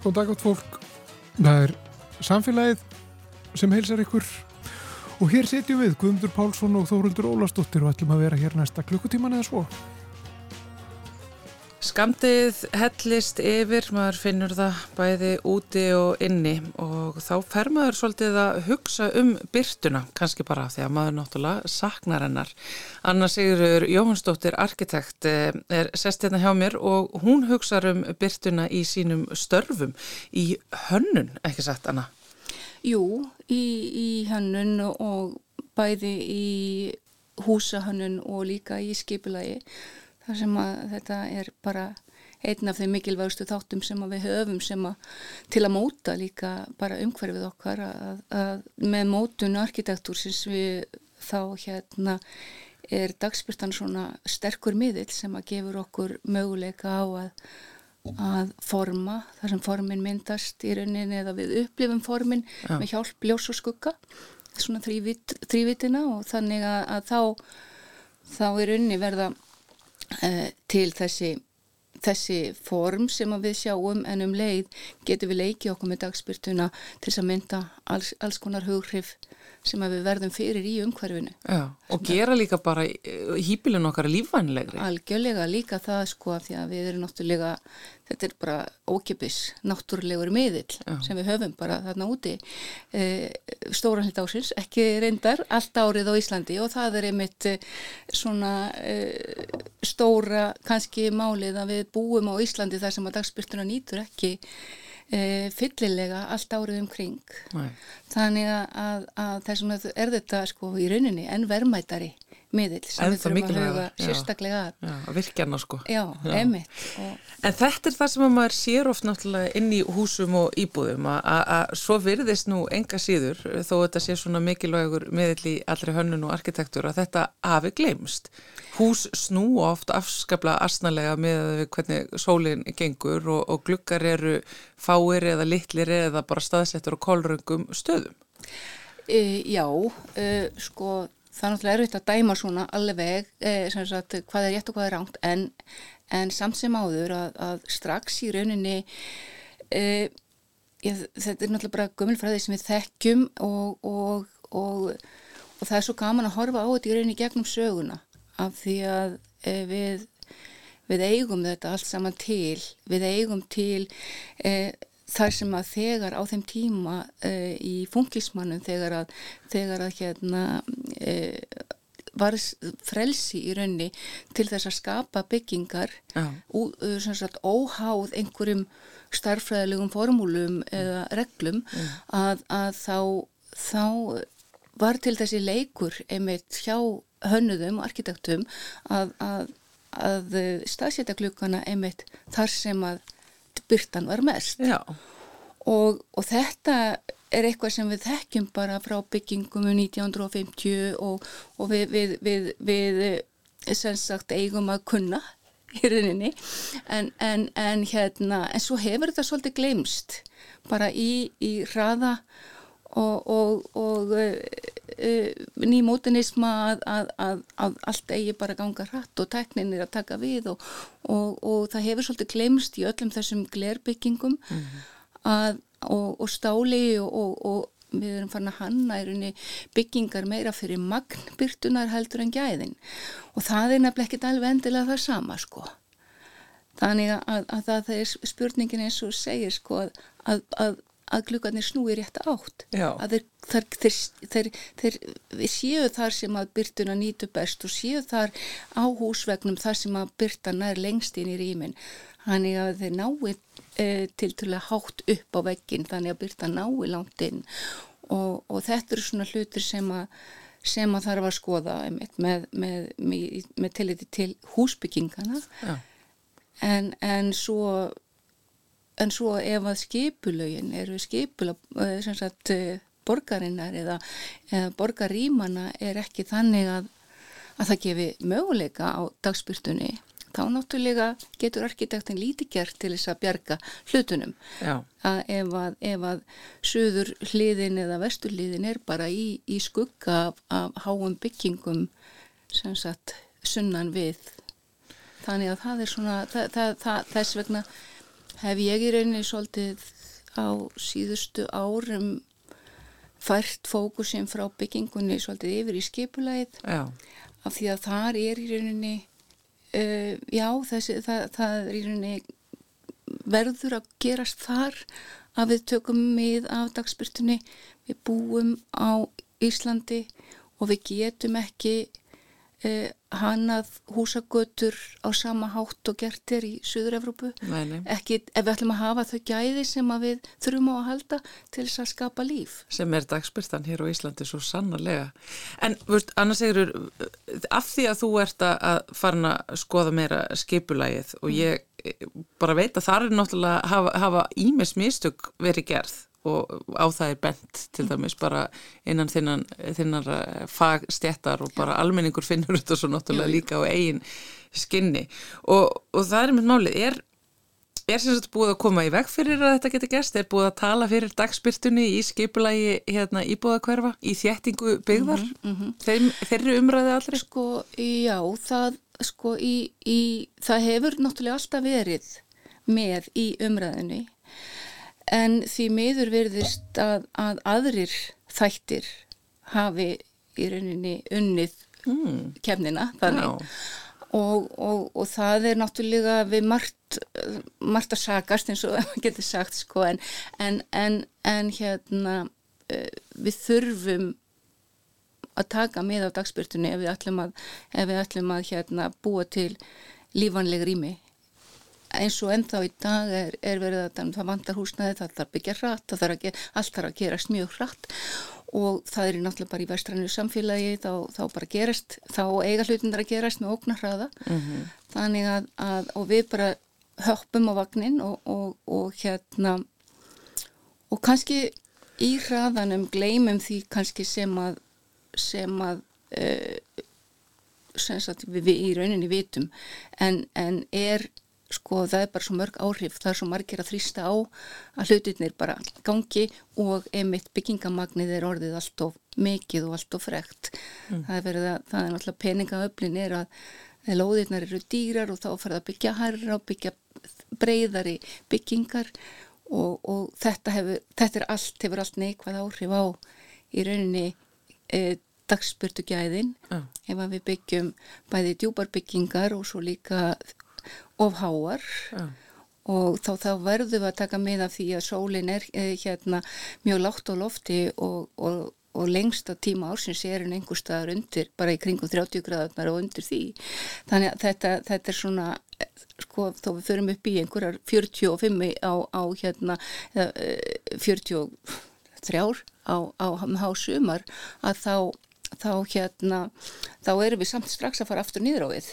Góð dag átt fólk. Það er samfélagið sem heilsar ykkur og hér setjum við Guðmundur Pálsson og Þóruldur Ólastóttir og ætlum að vera hér næsta klukkutíman eða svo. Skamdið hellist yfir, maður finnur það bæði úti og inni og þá fer maður svolítið að hugsa um byrtuna, kannski bara því að maður náttúrulega saknar hennar. Anna Sigurður Jóhannsdóttir, arkitekt, eh, er sest hérna hjá mér og hún hugsa um byrtuna í sínum störfum í hönnun, ekki sagt Anna? Jú, í, í hönnun og bæði í húsahönnun og líka í skipulagi þar sem að þetta er bara einn af þeim mikilvægustu þáttum sem við höfum sem að til að móta líka bara umhverfið okkar að, að með mótun arkitektúrsins við þá hérna er dagspyrtan svona sterkur miðill sem að gefur okkur möguleika á að, að forma þar sem formin myndast í rauninni eða við upplifum formin ja. með hjálp ljós og skugga svona þrývit, þrývitina og þannig að, að þá þá er rauninni verða til þessi, þessi form sem við sjáum en um leið getum við leikið okkur með dagspyrtuna til að mynda alls, alls konar hughrif sem við verðum fyrir í umhverfinu. Já, og gera líka bara hýpilin okkar lífvænlegri. Algjörlega líka það sko því að við erum náttúrulega, þetta er bara ókipis, náttúrulegur miðill Já. sem við höfum bara þarna úti e, stóran hlut ásins, ekki reyndar allt árið á Íslandi og það er einmitt e, svona e, stóra kannski málið að við búum á Íslandi þar sem að dagspyrtuna nýtur ekki e, fyllilega allt árið umkring Nei. þannig að, að þessum er þetta sko í rauninni en verðmætari miðil sem við þurfum að huga sérstaklega að Já, að virkjana sko Já, Já. emitt og... En þetta er það sem maður sér oft náttúrulega inn í húsum og íbúðum að svo virðist nú enga síður þó þetta sé svona mikilvægur miðil í allri hönnun og arkitektur að þetta hafi glemst hús snú oft afskapla asnalega með hvernig sólinn gengur og, og glukkar eru fáir eða litlir eða bara staðsettur og kólröngum stöðum. E, já, e, sko það er náttúrulega erfitt að dæma svona alveg e, sagt, hvað er rétt og hvað er ránt en, en samt sem áður að, að strax í rauninni e, ég, þetta er náttúrulega bara gömulfræði sem við þekkjum og, og, og, og það er svo gaman að horfa á þetta í rauninni gegnum söguna af því að eh, við, við eigum þetta allt saman til, við eigum til eh, þar sem að þegar á þeim tíma eh, í funkismannum þegar að, þegar að hérna eh, var frelsi í raunni til þess að skapa byggingar ú, sagt, óháð einhverjum starfræðilegum formúlum eða reglum að, að þá, þá var til þessi leikur einmitt hjá hönnuðum og arkitektum að, að, að staðsetja klukkana einmitt þar sem að byrtan var mest og, og þetta er eitthvað sem við þekkjum bara frá byggingum um 1950 og, og við, við, við, við sem sagt eigum að kunna í rauninni en, en, en hérna en svo hefur þetta svolítið glemst bara í, í hraða og, og, og uh, nýmótinisma að, að, að, að allt eigi bara ganga hratt og teknin er að taka við og, og það hefur svolítið glemst í öllum þessum glerbyggingum mm -hmm. Og stáli og við erum farin að hanna í rauninni byggingar meira fyrir magnbyrtunar heldur en gæðin. Og það er nefnilega ekkit alveg endilega það sama sko. Þannig að, að það er spurningin eins og segir sko að, að að glukkarnir snúi rétt átt. Já. að þeir, þeir, þeir, þeir séu þar sem að byrtuna nýtu best og séu þar á húsvegnum þar sem að byrtana er lengst inn í rýmin. Þannig að þeir nái e, til til að hátt upp á veggin þannig að byrta nái langt inn. Og, og þetta eru svona hlutir sem að sem að þarf að skoða með, með, með, með tilliti til húsbyggingana en, en svo en svo ef að skipulögin eru skipula eh, sagt, eh, borgarinnar eða, eða borgarímana er ekki þannig að, að það gefi möguleika á dagspyrtunni þá náttúrulega getur arkitektin lítið gert til þess að bjarga hlutunum. Að ef, að ef að söður hliðin eða vestur hliðin er bara í, í skugga af, af háum byggingum sem sagt sunnan við. Þannig að það er svona það, það, það, þess vegna hef ég í rauninni svolítið á síðustu árum fært fókusin frá byggingunni svolítið yfir í skipulæð af því að þar er í rauninni uh, já þessi, það, það er í rauninni verður að gerast þar að við tökum með af dagspyrtunni við búum á Íslandi og við getum ekki eh, hannað húsagötur á sama hátt og gert er í Suður-Evropu ekki ef við ætlum að hafa þau gæði sem við þurfum á að halda til þess að skapa líf. Sem er dagspyrtan hér á Íslandi svo sannarlega. En veist, annars segir af því að þú ert að fara að skoða meira skipulægið og mm. ég bara veit að það er náttúrulega hafa, hafa ímis mistök verið gerð og á það er bent til dæmis bara innan þinnan, þinnar eh, fagstjættar og bara almenningur finnur þetta svo náttúrulega líka á eigin skinni. Og, og það er með málið, er, er sem sagt búið að koma í veg fyrir að þetta getur gerst, er búið að tala fyrir dagspyrtunni í skipulagi hérna íbúðakverfa, í þjættingu byggðar, mm -hmm. Þeim, þeirri umræði allri? Sko, já, það sko, í, í, það hefur náttúrulega alltaf verið með í umræðinni en því miður verðist að, að aðrir þættir hafi í rauninni unnið mm. kemnina þannig. Og, og, og það er náttúrulega við margt, margt að sagast eins og getur sagt sko. En, en, en, en hérna uh, við þurfum að taka með á dagspyrtunni ef við ætlum að, við ætlum að hérna, búa til lífanleg rými eins og ennþá í dag er, er verið að um það vandar húsnaði, það þarf byggja hratt, það þarf að allt þarf að gerast mjög hratt. Og það er náttúrulega bara í vestrannu samfélagi þá, þá bara gerast, þá eiga hlutindar að gerast með óknar hraða. Mm -hmm. þannig að, að, og við bara höppum á vagnin og, og, og hérna og kannski í hraðanum gleymum því kannski sem að sem að uh, sem sagt, við, við í rauninni vitum. En, en er sko það er bara svo mörg áhrif, það er svo margir að þrýsta á að hlutinir bara gangi og emitt byggingamagnið er orðið allt of mikið og allt of frekt mm. það er verið að, það er náttúrulega peningaöflin er að lóðirnar eru dýrar og þá fer það að byggja hærra og byggja breyðari byggingar og, og þetta hefur, þetta er allt hefur allt neikvæð áhrif á í rauninni e, dagsbyrtu gæðin mm. ef við byggjum bæði djúbarbyggingar og svo líka of háar ja. og þá, þá verðum við að taka með af því að sólinn er eh, hérna mjög látt á lofti og, og, og lengsta tíma ársins er en einhver staðar undir, bara í kringum 30 gráðar og undir því. Þannig að þetta, þetta er svona, sko, þá við förum upp í einhverjar 45 á, á hérna, 43 eh, á, á hásumar að þá þá hérna, þá erum við samt strax að fara aftur nýður á við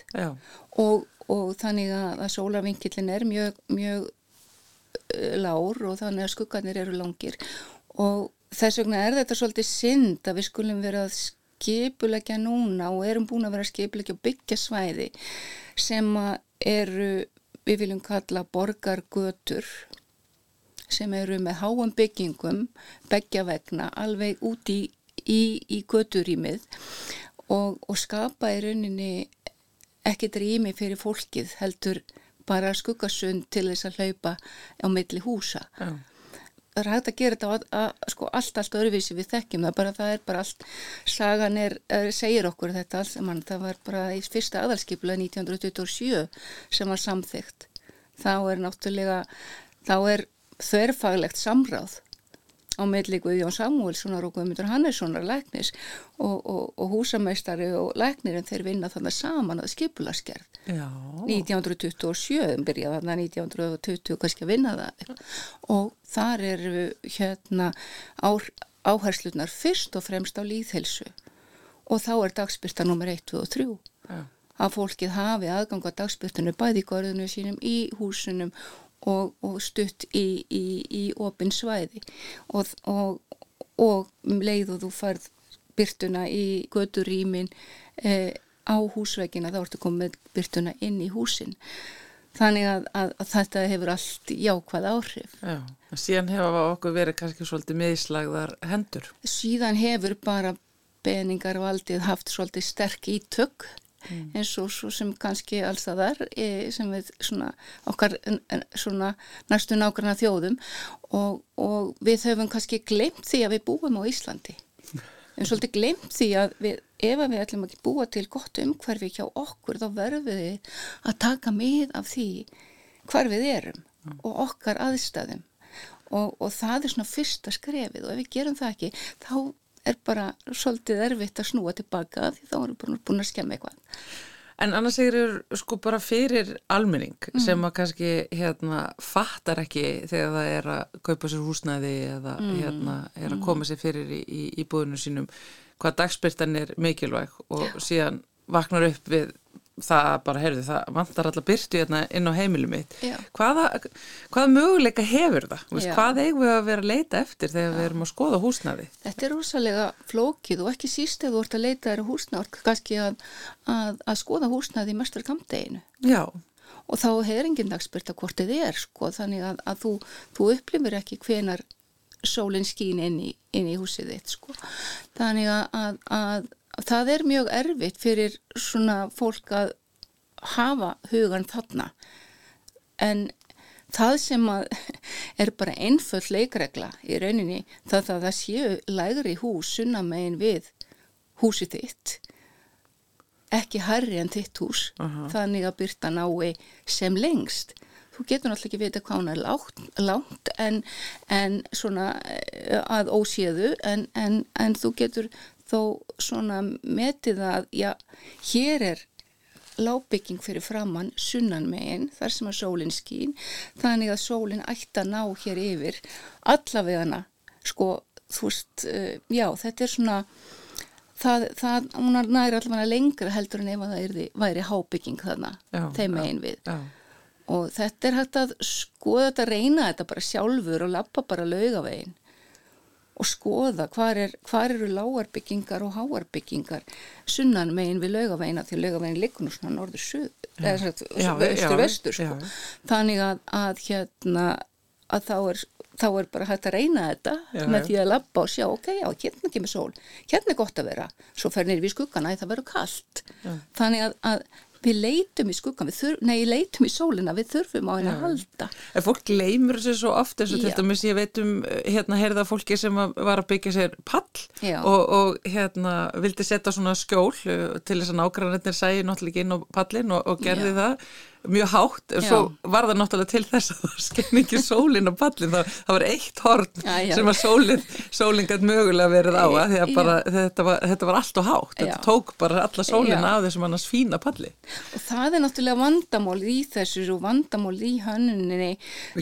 og, og þannig að, að sólarvinkillin er mjög, mjög uh, lár og þannig að skuggarnir eru langir. Og þess vegna er þetta svolítið synd að við skulum vera að skipulegja núna og erum búin að vera að skipulegja og byggja svæði sem eru, við viljum kalla borgargötur sem eru með háam byggingum, begja vegna, alveg út í, í, í göturýmið. Og, og skapa í rauninni ekki drými fyrir fólkið heldur bara skuggasund til þess að hlaupa á milli húsa. Já. það er hægt að gera þetta að, að, sko, allt, allt öruvísi við þekkjum það bara það er bara allt sagan er, er segir okkur þetta allt saman. Það var bara í fyrsta aðalskipla 1927 sem var samþygt þá er náttúrulega þá er þverfaglegt samráð á meðli Guðjón Samuelssonar og Guðmundur Hannessonar læknis og, og, og húsameistari og læknirinn þeir vinna þannig saman að skipulaskerð 1927 byrjaði þarna 1920 kannski að vinna það. Og þar eru hérna áherslunar fyrst og fremst á líðhelsu og þá er dagspyrta nummer 1, 2 og 3 Já. að fólkið hafi aðgang á dagspyrtunum bæði í gorðinu sínum í húsunum og, og stutt í, í, í opin svæði. Og, og, og um leið og þú farð byrtuna í gödurýmin eh, á húsveikina þá ertu komið byrtuna inn í húsin. Þannig að, að, að þetta hefur allt jákvæð áhrif. Já, síðan hefur okkur verið kannski svolítið meðslagðar hendur. Síðan hefur bara beningarvaldið haft svolítið sterk ítök mm. eins og svo sem kannski alls það er sem við svona okkar svona næstu nákvæmna þjóðum og, og við höfum kannski glemt því að við búum á Íslandi en svolítið glemt því að við, ef við ætlum að búa til gott umhverfi hjá okkur þá verðum við að taka mið af því hvar við erum mm. og okkar aðstæðum og, og það er svona fyrsta skrefið og ef við gerum það ekki þá er bara svolítið erfitt að snúa tilbaka því þá erum við búin að skemma eitthvað. En annars er sko bara fyrir almenning mm. sem að kannski hérna fattar ekki þegar það er að kaupa sér húsnæði eða mm. hérna er að koma sér fyrir í, í, í búinu sínum hvað dagspyrtan er mikilvæg og síðan vaknar upp við það bara, heyrðu, það vantar alltaf byrtu hérna inn á heimilu mitt. Hvaða, hvaða möguleika hefur það? Vist, hvað eigum við að vera að leita eftir þegar Já. við erum að skoða húsnaði Þetta er rosalega flókið og ekki síst ef þú ert að leita þér húsnaði kannski að, að, að skoða húsnaði í mestar kamdeginu Já. Og þá hefur enginn dagspyrta hvort þið er sko, þannig að, að þú, þú upplifir ekki hvenar sólinn skín inn í, inn í húsið þitt sko. þannig að það er mjög erfitt fyrir svona fólk að hafa hugan þarna. En það sem er bara einföll leikregla í rauninni það að það séu lægri hús sunna megin við húsi þitt ekki herri en þitt hús. Uh -huh. þannig að byrta nái sem lengst. Þú getur náttúrulega ekki vita hvað hún er lágt, lágt en, en svona eh, að óséðu en, en, en þú getur þó svona metið að já, hér er lábygging fyrir framann sunnan meginn þar sem að sólinn skýn þannig að sólinn ætti að ná hér yfir allavegana sko þú veist, uh, já þetta er svona það, það hún næri allavega lengra heldur en ef það er, væri hábygging þarna já, þeim meginn við já. og þetta er hægt að skoða þetta reyna þetta bara sjálfur og lappa bara laugaveginn og skoða hvar, er, hvar eru lágarbyggingar og háarbyggingar sunnan megin við laugavegina því laugavegin liggur nú svona norður suð, eða östur vestur sko. þannig að, að hérna að þá er, þá er bara hægt að reyna þetta já, með því að labba og sjá ok, já, hérna kemur sól hérna er gott að vera, svo fer nýri við skuggana það verður kallt já. þannig að, að við leitum í skuggan, þurf, nei, leitum í sólina, við þurfum á henni að halda. En fólk gleymur þessu svo oft, eins og til dæmis ég veit um, hérna, heyrða fólki sem var að byggja sér pall og, og hérna, vildi setja svona skjól uh, til þess að nákvæmlega sæði náttúrulega inn á pallin og, og gerði Já. það mjög hátt og svo var það náttúrulega til þess að það skein ekki sólinn á pallin það, það var eitt horn já, já. sem að sólinn sólinn gæti mögulega verið á að að bara, þetta, var, þetta var allt og hátt. Þetta tók bara alla sólinn af þessum annars fína palli. Og það er náttúrulega vandamál í þessu og vandamál í hönnuninni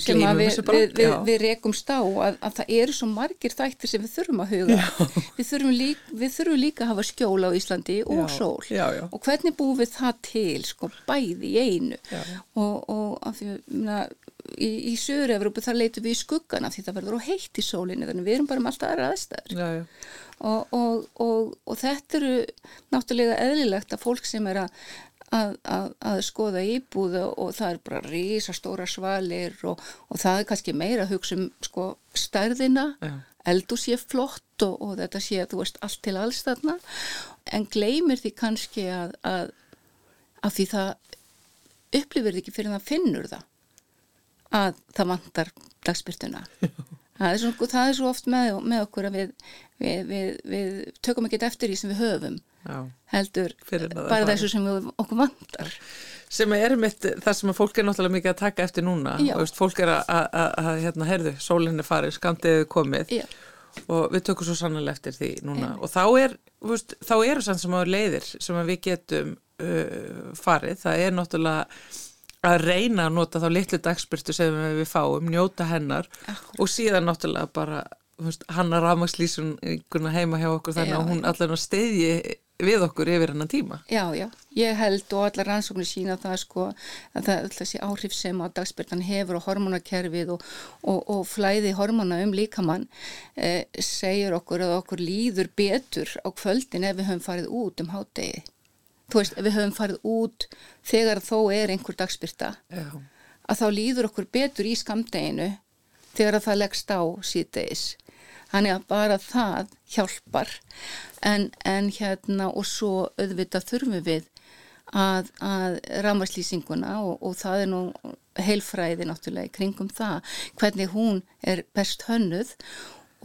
sem við, við, við, við rekumst á að, að það eru svo margir þættir sem við þurfum að huga. Við þurfum, líka, þurfum líka að hafa skjóla á Íslandi og sól. Og hvernig búum við það til sko bæði í einu og, og af því að í, í Söður-Európu þar leitum við í skuggana því það verður á heitt í sólinni þannig við erum bara með alltaf aðra aðstæður. Og, og, og þetta eru náttúrulega eðlilegt að fólk sem er að Að, að, að skoða íbúðu og það er bara rísa stóra svalir og, og það er kannski meira að hugsa um sko stærðina, ja. eldu sé flott og, og þetta sé að þú veist allt til alls þarna. En gleymir því kannski að, að því það upplifir ekki fyrir það finnur það að það vantar dagsbyrtuna það er, svo, það er svo oft með, með okkur að við, við, við, við tökum ekki eftir því sem við höfum Já, heldur bara þessu sem við okkur vantar. Sem er mitt það sem fólk er náttúrulega mikið að taka eftir núna. Veist, fólk er að hérna, herðu, sólinni farið, skamtiðið komið Já. og við tökum svo sannlega eftir því núna. Og þá er veist, þá eru sann sem á leiðir sem við getum uh, farið, það er náttúrulega að reyna að nota þá litlu dagspyrtu sem við fáum, njóta hennar Akkur. og síðan náttúrulega bara veist, hann að rafmagslísun heima hjá okkur þannig já, að hún allavega steyði við okkur yfir hennar tíma. Já, já, ég held og allar rannsóknir sína það sko að það er þessi áhrif sem á dagspyrtan hefur og hormonakerfið og, og, og flæði hormona um líkamann eh, segir okkur að okkur líður betur á kvöldin ef við höfum farið út um hátegi þú veist, við höfum farið út þegar þó er einhver dagspyrta Já. að þá líður okkur betur í skamdeginu þegar það leggst á síðdeis þannig að bara það hjálpar en, en hérna og svo auðvitað þurfum við að, að rámaslýsinguna og, og það er nú heilfræði náttúrulega kringum það hvernig hún er best hönnuð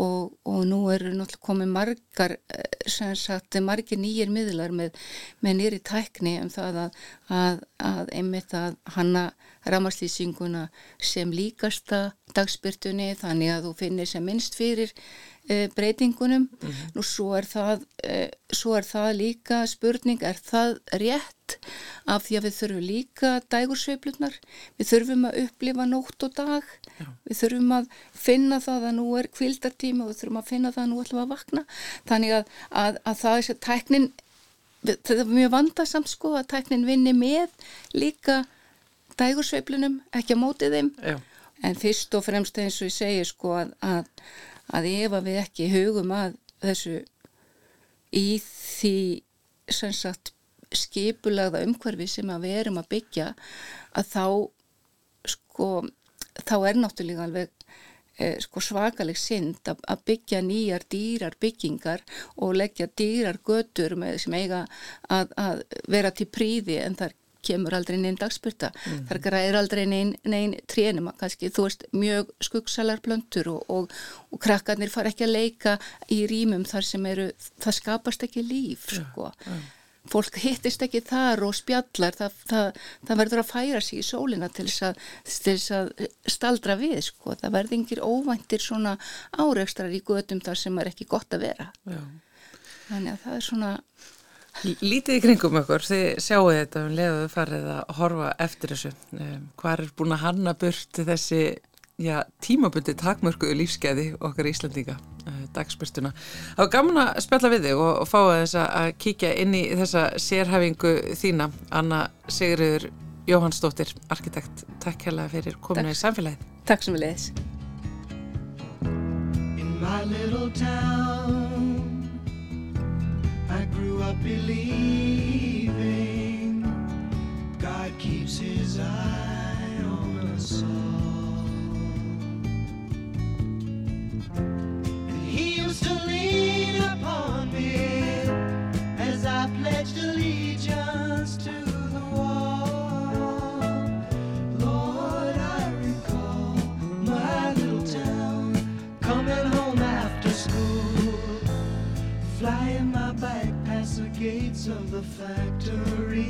og, og nú eru náttúrulega komið margar eh, sem sagt margir nýjir miðlar með, með nýri tækni um það að, að, að einmitt að hanna rámaslýsinguna sem líkasta dagspyrtunni þannig að þú finnir sem minnst fyrir e, breytingunum. Mm -hmm. Nú svo er, það, e, svo er það líka spurning, er það rétt af því að við þurfum líka dægursveiflunar, við þurfum að upplifa nótt og dag, Já. við þurfum að finna það að nú er kvildartíma og við þurfum að finna það að nú ætlum að vakna. Þannig að, að, að það er sér tæknin, þetta er mjög vandarsamt sko að tæknin vinni með líka dægursveiflunum, ekki að móti þeim Já. en fyrst og fremst eins og ég segi sko að, að, að ef að við ekki hugum að þessu í því sagt, skipulagða umhverfi sem að við erum að byggja að þá sko þá er náttúrulega alveg eh, sko svakaleg synd að, að byggja nýjar dýrar byggingar og leggja dýrar götur með sem eiga að, að vera til príði en þar kemur aldrei neinn dagspyrta mm. þar græðir aldrei neinn nein trénum kannski þú veist mjög skuggsalar blöndur og, og, og krakkarnir far ekki að leika í rýmum þar sem eru það skapast ekki líf sko. ja, ja. Fólk hittist ekki þar og spjallar það, það, það verður að færa sig í sólina til þess að, til þess að staldra við sko. það verður yngir óvæntir svona áreikstrar í gödum þar sem er ekki gott að vera ja. þannig að það er svona Lítið í kringum okkur, þið sjáu þetta um leiðuðu farið að horfa eftir þessu. Um, hvað er búin að hanna burt þessi já, tímabundi takmörkuðu lífskeiði okkar í Íslandíka, uh, dagspyrstuna. Það var gaman að spjalla við þig og, og fá þess að kíkja inn í þessa sérhæfingu þína, Anna Sigriður Jóhannsdóttir, arkitekt. Takk hella fyrir komina í samfélagið. Takk sem við leiðis. I grew up believing God keeps his eye on us all. Of the factories.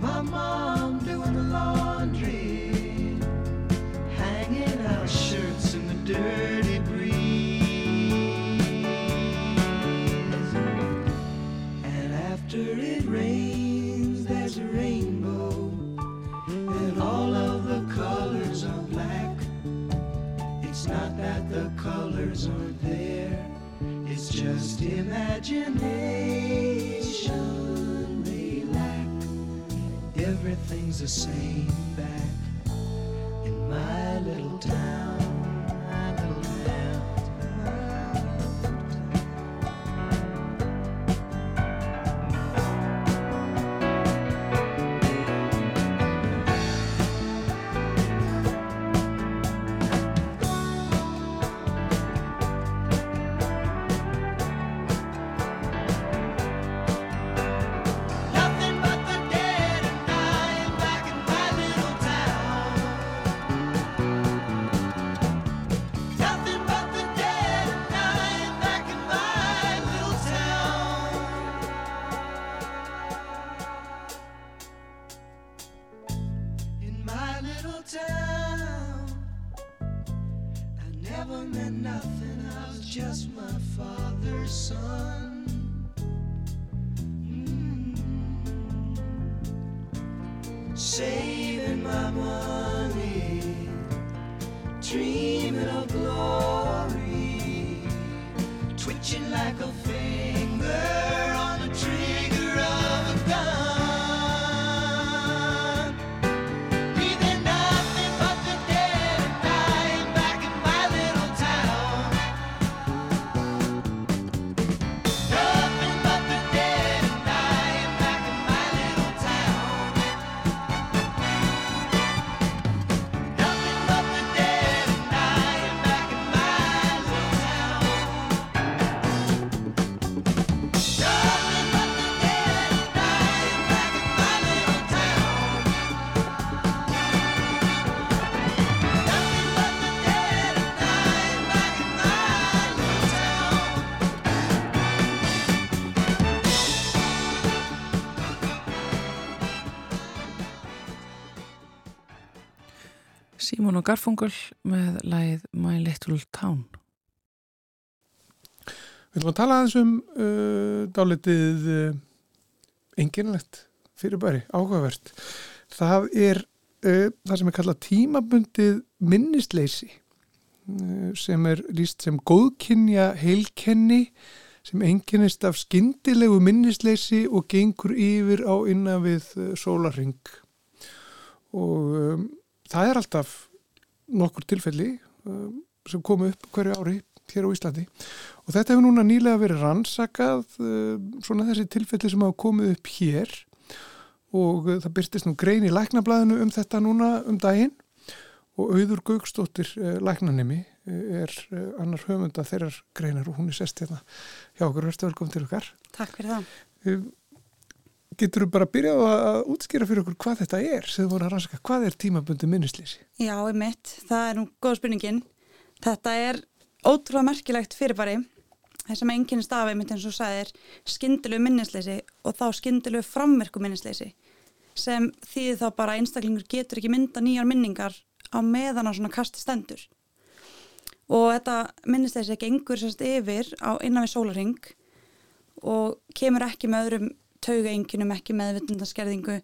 My mom doing the laundry, hanging out shirts in the dirty the same Símón og Garfungal með læð My Little Town. Við ætlum að tala aðeins um uh, dálitið uh, enginlegt fyrirbæri, áhugavert. Það er uh, það sem er kallað tímabundið minnisleysi uh, sem er líst sem góðkynja heilkenni sem enginnist af skyndilegu minnisleysi og gengur yfir á innan við uh, sólarring og um, það er alltaf nokkur tilfelli um, sem komu upp hverju ári hér á Íslandi. Og þetta hefur núna nýlega verið rannsakað um, svona þessi tilfelli sem hafa komið upp hér. Og uh, það byrstist nú grein í læknablaðinu um þetta núna um daginn. Og auður Gaukstóttir uh, læknanemi uh, er uh, annar höfunda þeirrar greinar og hún er sest hérna hjá okkur, verður velkom til okkar. Takk fyrir það. Um, Getur þú bara að byrja að útskýra fyrir okkur hvað þetta er sem þú voru að rannsaka? Hvað er tímabundi minnisleysi? Já, einmitt. Það er nú góð spurningin. Þetta er ótrúlega merkilegt fyrirbæri. Það sem enginn stafi, einmitt eins og sæðir, skyndilegu minnisleysi og þá skyndilegu framverku minnisleysi sem þýðir þá bara að einstaklingur getur ekki mynda nýjar minningar á meðan á svona kasti stendur. Og þetta minnisleysi gengur sérst yfir á innan við sólaring og kemur ekki með öðrum taugaenginum, ekki meðvitundaskerðingu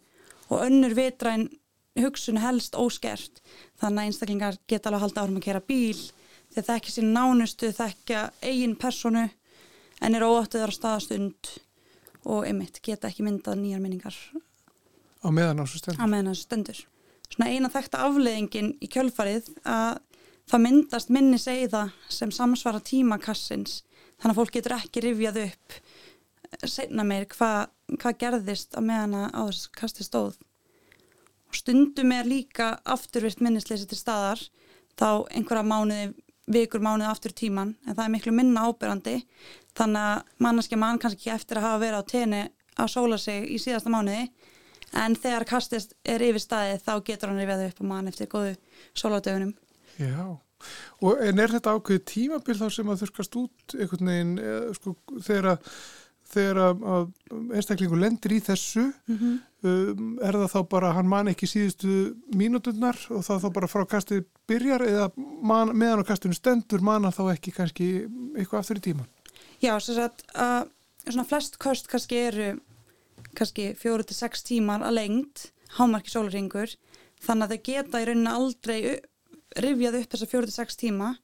og önnur vitræn hugsun helst óskert þannig að einstaklingar geta alveg að halda árum að kera bíl þeir þekkja sín nánustu, þekkja eigin personu en er óáttuðar á staðastund og einmitt geta ekki myndað nýjar minningar Á meðan svo stendur? á meðan þessu stendur. Svona eina þekta afleðingin í kjölfarið að það myndast minni segða sem samsvara tímakassins þannig að fólk getur ekki rifjað upp segna meir hvað hva gerðist á meðan á þess kasti stóð. Og stundum er líka afturvirt minnisleysi til staðar þá einhverja mánuði, vikur mánuði aftur tíman en það er miklu minna ábyrrandi þannig að manneskja mann kannski eftir að hafa verið á tenni að sóla sig í síðasta mánuði en þegar kastist er yfir staðið þá getur hann rifjað upp á mann eftir góðu sóladögunum. Já, og en er þetta ákveðið tímabil þá sem að þurkast út einhvern veginn, sko, þegar að þegar að, að einstaklingu lendir í þessu Mm um, er það þá bara, hann man ekki síðustu mínúturnar og það þá bara frá kastið byrjar eða man, meðan á kastinu stendur man hann þá ekki kannski eitthvað aftur í tíman Já, sagt að svona flest kost kannski eru kannski fjóru til sex tímar að lengt, hámarki sólaringur þannig að þau geta í rauninni aldrei rifjað upp þessa fjóru til sex tíma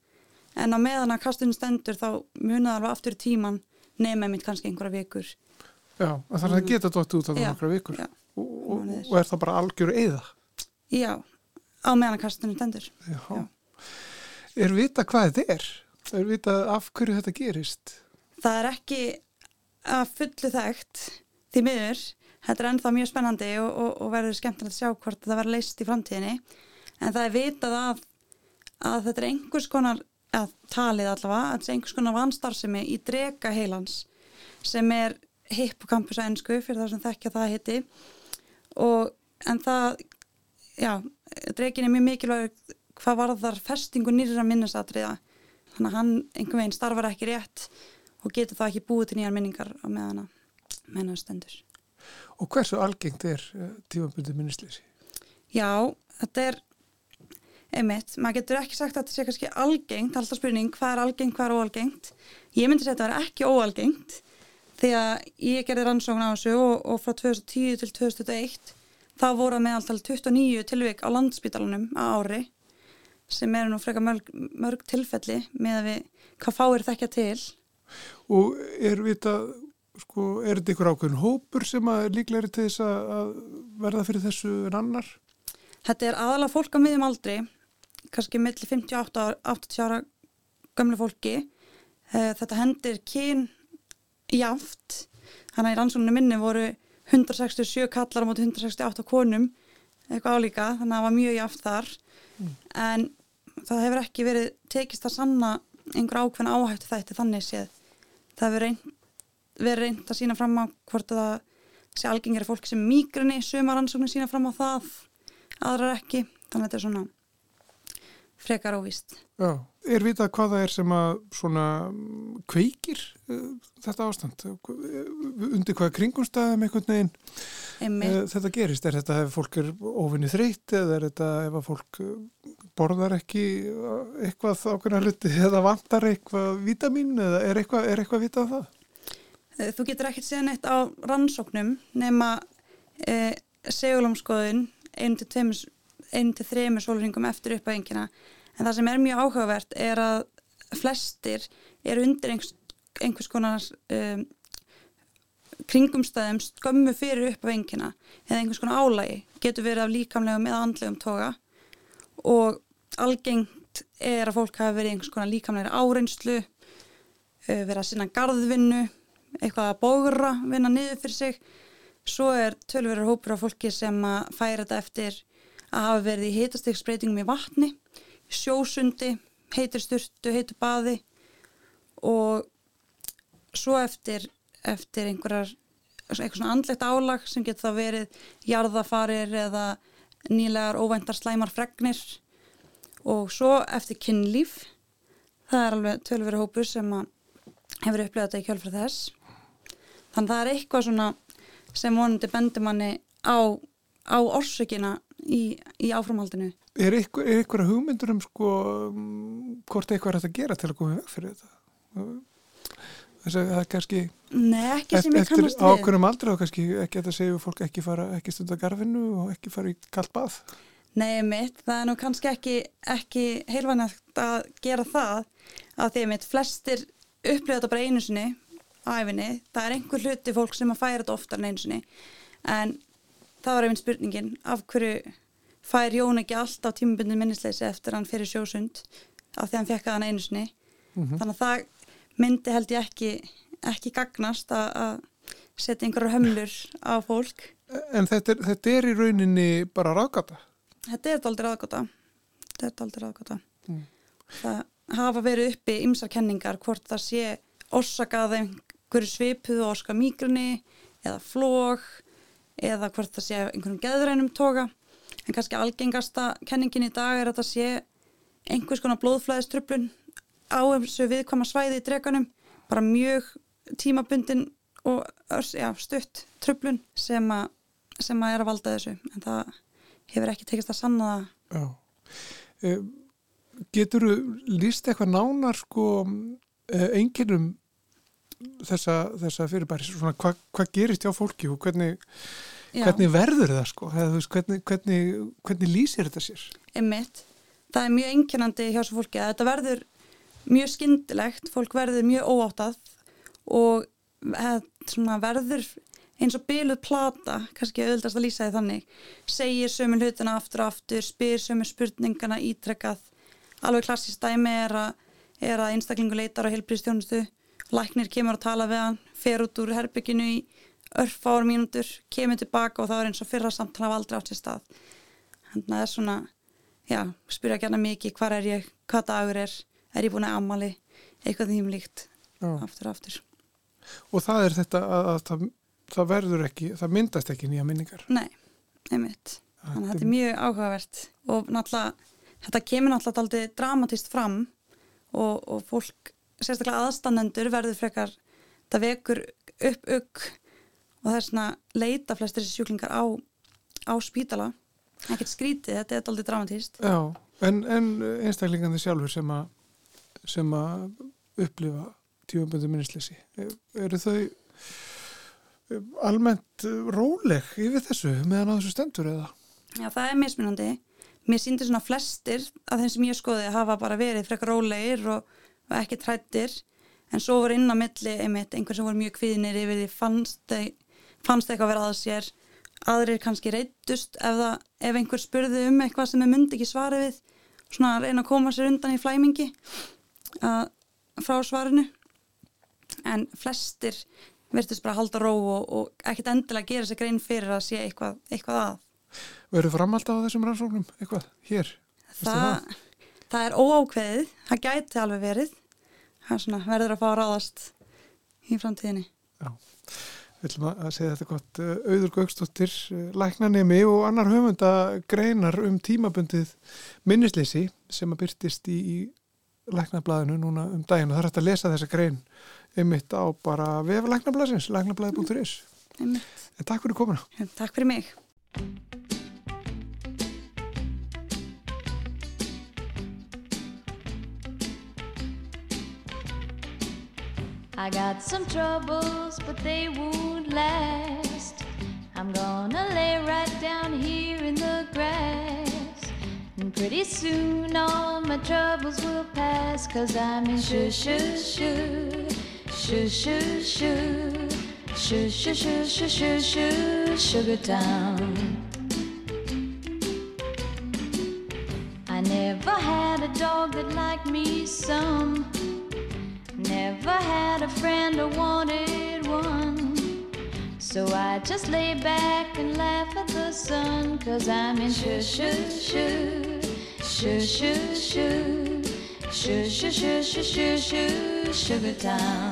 en á meðan að kastinu stendur þá munaðar alveg aftur í tíman nema einmitt kannski einhverja vikur Já, þannig að það geta dótt út á Já, nokkra vikur já, og, og, og er það bara algjör eða Já, á meðan að kastinu stendur Já. Já. Er vita hvað þetta er? Er vita af hverju þetta gerist? Það er ekki að fullu þekkt því miður, þetta er ennþá mjög spennandi og, og, og verður skemmtilegt að sjá hvort það verður leist í framtíðinni en það er vitað að, að þetta er einhvers konar, að talið allavega, að þetta er einhvers konar vanstarfsemi í drega heilans sem er hippocampus á ennsku fyrir það sem þekkja það heiti og en það, já, dregin er mjög mikilvæg hvað varðar festingu nýra minnisatriða þannig að hann einhvern veginn starfar ekki rétt og getur þá ekki búið til nýjar minningar á meðan að meðan að stendur. Og hversu algengt er uh, tímabundi minnisleysi? Já, þetta er einmitt, maður getur ekki sagt að þetta sé kannski algengt, alltaf spurning hvað er algengt, hvað er óalgengt. Ég myndi segja að þetta er ekki óalgengt því að ég gerði rannsókn á þessu og, og frá 2010 til 2021 þá voru að meðaltal 29 tilvik á landspítalunum á ári sem eru nú frekar mörg, mörg tilfelli með að við hvað fáir þekkja til. Og er vita, sko, er þetta ykkur ákveðin hópur sem að er líklegri til þess að verða fyrir þessu en annar? Þetta er aðalega fólk á miðjum aldri, kannski milli 58 ára, 80 ára gömlu fólki. Eh, Þetta hendir kyn jáft, þannig að í rannsókninu minni voru 167 kallar á móti 168 konum, eitthvað álíka, þannig að það var mjög jáft þar. En það hefur ekki verið tekist að sanna einhver ákveðna áhættu þætti þannig séð. Það hefur reynt, verið reynt að sína fram á hvort að það sé algengari fólk sem mýgrinni, sumar rannsóknir sína fram á það aðrar ekki, þannig að þetta er svona frekar óvist. Já, er vitað hvað það er sem að svona mm, kveikir uh, þetta ástand? Undir hvaða kringumstæðum einhvern veginn Einmitt. uh, þetta gerist? Er þetta ef fólk er ofinni þreytt eða er þetta ef að fólk uh, borðar ekki eitthvað ákveðna hluti eða vantar eitthvað vítamin eða er eitthvað, er eitthvað vitað um það? Eh, Þú getur ekkert séð neitt á rannsóknum nema e, segulómskoðun einu til, tveimur, einu til þreimur sólringum eftir uppæðingina en það sem er mjög áhugavert er að flestir eru undir einhvers, einhvers konar um, kringumstæðum skömmu fyrir uppæðingina eða einhvers konar álægi getur verið af líkamlegum eða andlegum toga. Og algengt er að fólk hafa verið einhvers konar líkamlegri áreynslu eh, verið að sinna garðvinnu eitthvað að bógra, vinna niður fyrir sig. Svo er tölverður hópur af fólki sem að færa þetta eftir að hafa verið í heitastegsbreytingum í vatni sjósundi, heitur sturtu heitur baði og svo eftir eftir einhverjar eitthvað svona andlegt álag sem getur það verið jarðafarir eða nýlegar óvæntar slæmar fregnir. Og svo eftir kynlíf það er alveg tölverður hópur sem hefur upplegað þetta í kjölfra þess. Þannig að það er eitthvað svona sem vonandi bendur manni á, á orsökina í, í áframhaldinu? Er eitthvað, er eitthvað hugmyndur um sko um, hvort eitthvað er hægt að gera til að koma í veg fyrir þetta? Þess að það er kannski Nei, ekki sem ég kannast við. ákveðnum aldrei og kannski ekki að það segja fólk ekki fara ekki stunda garfinu og ekki fara í kallt bað. Nei, mitt, það er nú kannski ekki, ekki heilvanægt að gera það að því að mitt flestir upplifa þetta bara einu sinni á æfinni, það er einhver hluti fólk sem að færa þetta oftar en einu sinni. En það var einmitt spurningin af hverju fær Jón ekki alltaf tímabundin minnisleysi eftir hann fyrir sjósund af því hann fekk að hann einu sinni þannig að það myndi held ég ekki ekki gagnast að setja einhverjar hömlur á fólk En þetta er, þetta er í rauninni bara ráðgata Þetta er dálítið ráðgóta. Þetta er dálítið ráðgóta. Mm. Það hafa verið uppi ymsar kenningar hvort það sé orsakað einhverju svipuðu orska mígrunni eða flóg eða hvort það sé einhverjum geðrænum toga. En kannski algengasta kenningin í dag er að það sé einhvers konar blóðflæðistruplun á þessu viðkvæma svæði í dreganum. Bara mjög tímabundin og örs, já, stutt truplun sem, a, sem að er að valda þessu. En það hefur ekki tekist að sanna það. E, getur þú líst eitthvað nánar sko einkennum þessa, þessa fyrirbæri svona hvað hva gerist hjá fólki og hvernig, Já, hvernig verður það sko Eða, veist, hvernig, hvernig, hvernig lýsir þetta sér einmitt. Það er mjög einkennandi hjá svo fólki að þetta verður mjög skyndilegt, fólk verður mjög óáttað og eh, svona verður eins og byluð plata, kannski auðvitaðst að lýsa því þannig, segir sömu hlutina aftur og aftur, spyr sömu spurningana ítrekkað. Alveg klassist dæmi er að, er að einstaklingu leitar á heilbríðstjónustu, læknir kemur að tala við hann, fer út úr herbygginu í örfáur mínútur, kemur tilbaka og það er eins og fyrra samtala af aldrei átt sér stað. Þannig að það er svona, já, spyrja gæna mikið, hvað er ég, hvað dagur er, er ég búin að ammali, eitthvað þým líkt, Já. aftur og aftur. og það er þetta að, að það, það verður ekki, það myndast ekki nýja minningar Nei, einmitt. Þannig að þetta er mjög áhugavert og náttúrulega, þetta kemur náttúrulega aldrei dramatist fram og, og fólk, sérstaklega aðstannendur verður frekar, það vekur upp ugg og það er svona leita flestir þessi sjúklingar á, á spítala. Ekkert skrítið, þetta er aldrei dramatist. Já, en, en einstaklingandi sjálfur sem að sem að upplifa tímaböndu minnisleysi eru þau eh, almennt eh, róleg yfir þessu meðan á þessu stendur eða? Já, það er mismunandi. Mér sýndir svona flestir að þeim sem ég skoði hafa bara verið frekar rólegir og, ekki trættir en svo voru inn á milli einmitt einhver sem voru mjög kvíðinir yfir því fannst, þeir, fannst eitthvað vera að sér. Aðrir kannski reytust ef, það, ef einhver spurði um eitthvað sem þeir myndi ekki svara við. Svona að reyna að koma sér undan í flæmingi að, frá svarinu. En flestir verðist bara að halda ró og, og ekkert endilega gera sér grein fyrir að sé eitthvað, eitthvað að. Verður framhald á þessum rannsóknum eitthvað hér? Veistu það, það? er óákveðið, það gæti alveg verið. Það er svona, verður að fá að ráðast í framtíðinni Við ætlum að segja þetta gott uh, Auður Gaukstóttir, uh, læknanemi og annar höfunda greinar um tímabundið minnisleysi sem að byrtist í, í læknablaðinu núna um daginn og það er hægt að lesa þessa grein einmitt á bara vefa læknablaðsins, læknablaði.is. En takk fyrir komuna. Takk fyrir mig. I got some troubles, but they won't last. I'm gonna lay right down here in the grass. And pretty soon all my troubles will pass. Cause I'm in shoo shoo shoo, shoo shoo shoo, shoo shoo shoo shoo shoo shoo, Sugar Town. I never had a dog that liked me some. Never had a friend or wanted one. So I just lay back and laugh at the sun. Cause I'm in shoo shoo shoo, shoo shoo shoo, shoo shoo shoo shoo shoo shoo, Sugar Town.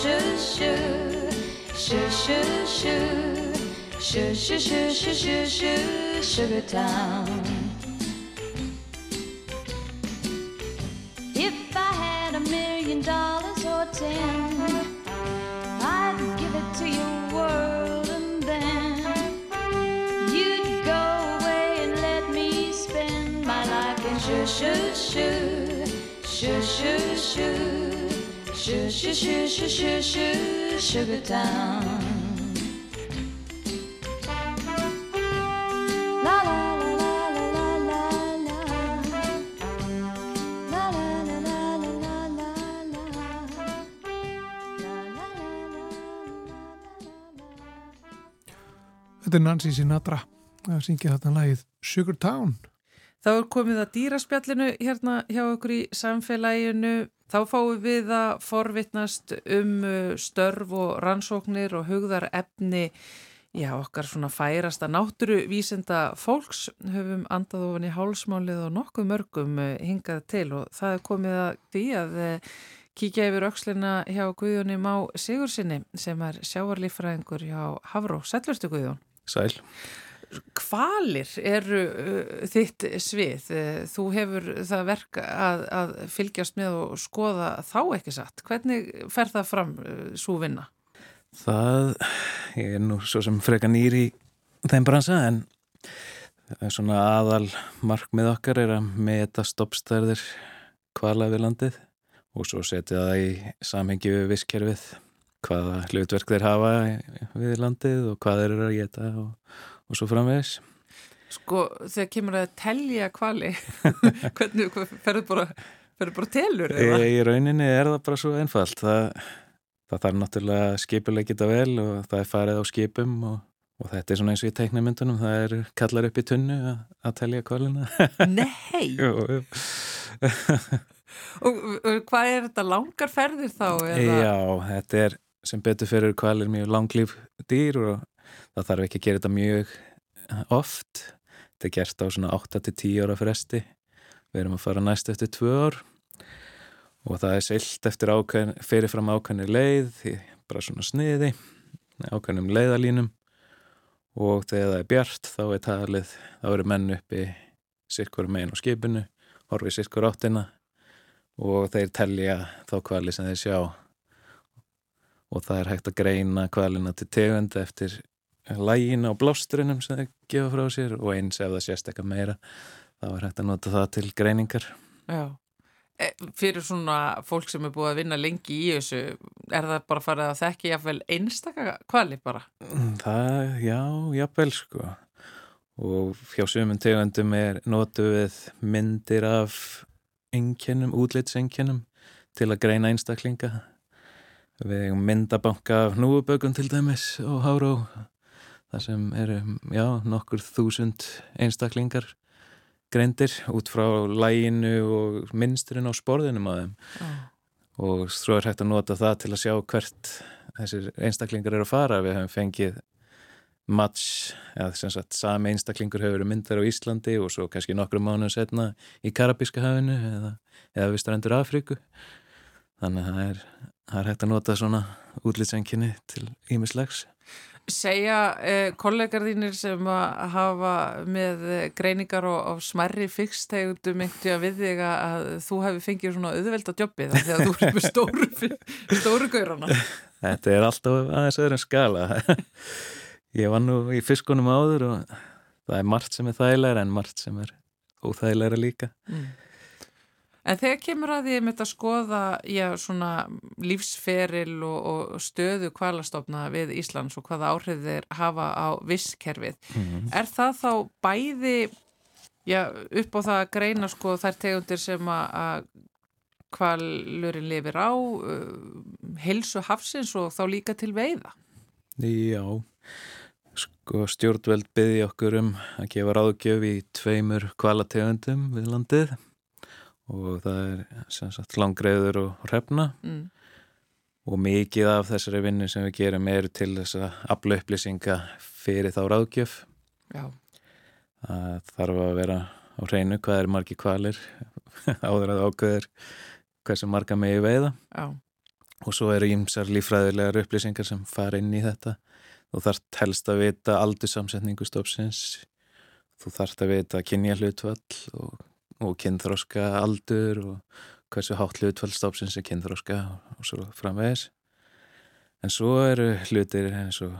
Shoo shoo shoo, shoo shoo shoo, shoo shoo shoo shoo shoo Sugar Town. Shoo shoo shoo shoo shoo Sugar Town. Þetta er Nancy Sinatra að syngja þetta lagið Sugar Town. Þá er komið að dýraspjallinu hérna hjá okkur í samfélaginu. Þá fáum við að forvitnast um uh, störf og rannsóknir og hugðar efni já, okkar svona færasta náttúruvísenda fólks. Höfum andað ofan í hálsmálið og nokkuð mörgum uh, hingað til og það er komið að því að uh, kíkja yfir aukslina hjá Guðjóni Má Sigursinni sem er sjáarlífræðingur hjá Havró. Sætlustu Guðjón? Sæl. Kvalir eru uh, þitt svið. Uh, Þú hefur það verk að, að fylgjast með og skoða þá ekki satt. Hvernig fer það fram uh, svo vinna? Það, ég er nú svo sem freka nýri þeim bransa en svona aðal markmið okkar er að meta stoppstærðir kvala við landið og svo setja það í samhengi við visskerfið hvaða hlutverk þeir hafa við landið og hvað þeir eru að geta og, og svo framvegis. Sko, þegar kemur að telja kvali, hvernig ferður bara, ferður bara telur? Í, í rauninni er það bara svo einfalt. Það, það þarf náttúrulega skipuleg geta vel og það er farið á skipum og, og þetta er svona eins og í teiknumyndunum, það er kallar upp í tunnu að, að telja kvalina. Nei! jú, og, og hvað er þetta langar ferðir þá? Eða? Já, þetta er sem betur fyrir kvalir mjög langlýf dýr og það þarf ekki að gera þetta mjög oft. Þetta er gert á svona 8-10 ára fresti. Við erum að fara næst eftir 2 ár og það er seilt eftir ákveðin, fyrirfram ákveðinni leið, bara svona sniði, ákveðinum leiðalínum og þegar það er bjart þá er talið, þá eru menn uppi sirkur megin á skipinu, horfið sirkur áttina og þeir telja þá kvali sem þeir sjá og það er hægt að greina kvalina til tegund eftir lægina og blástrunum sem þeir gefa frá sér og eins ef það sést eitthvað meira þá er hægt að nota það til greiningar. Já, e, fyrir svona fólk sem er búið að vinna lengi í þessu er það bara farið að þekki jáfnvel einstaka kvali bara? Það, já, jáfnvel sko. Og hjá sumum tegundum er notu við myndir af einkennum, útlitseinkennum til að greina einstaklinga. Við myndabanka af núubökum til dæmis og háró það sem eru, já, nokkur þúsund einstaklingar greindir út frá læginu og minnsturinn á sporðinum á þeim. Já. og svo er hægt að nota það til að sjá hvert þessir einstaklingar eru að fara. Við hefum fengið match, eða sem sagt sami einstaklingur hefur verið myndar á Íslandi og svo kannski nokkru mánuðu setna í Karabíska hafinu eða, eða við strandur Afríku. Þannig að það er, það er hægt að nota svona útlýtsenginni til ímislegs Segja eh, kollegar þínir sem að hafa með eh, greiningar og, og smerri fyrkstegundum einhverju að við þig að, þú hefði fengið svona auðvelda jobbið af því að þú er með stóru, stóru gaurana. Þetta er alltaf aðeins öðrum skala Ég var nú í fiskunum áður og það er margt sem er þægilegra en margt sem er óþægilegra líka Mm. En þegar kemur að því með þetta skoða já, svona lífsferil og, og stöðu kvalastofna við Íslands og hvaða áhrif þeir hafa á visskerfið, mm. er það þá bæði já, upp á það að greina sko þær tegundir sem að, að kvalurinn lifir á, uh, helsu hafsins og þá líka til veiða? Já, sko stjórnveld byggði okkur um að gefa ráðgjöf í tveimur kvalategundum við landið og það er sem sagt langreiður og hrefna. Mm. og mikið af þessari vinnu sem við gerum er til þess að afla upplýsinga fyrir þá ráðgjöf. Já, það þarf að vera á hreinu hvað er margi kvalir áður að ákveður hversu marga megi veiða. Já, og svo eru ímsar lífræðilegar upplýsingar sem fara inn í þetta. Þú þarft helst að vita aldursamsetningu stofsins þú þarft að vita kynja hlutvall og, og kynþróska aldur og hversu hátt hlutvall stofsins er kynþróska og, svo framvegis. En svo eru hlutir eins og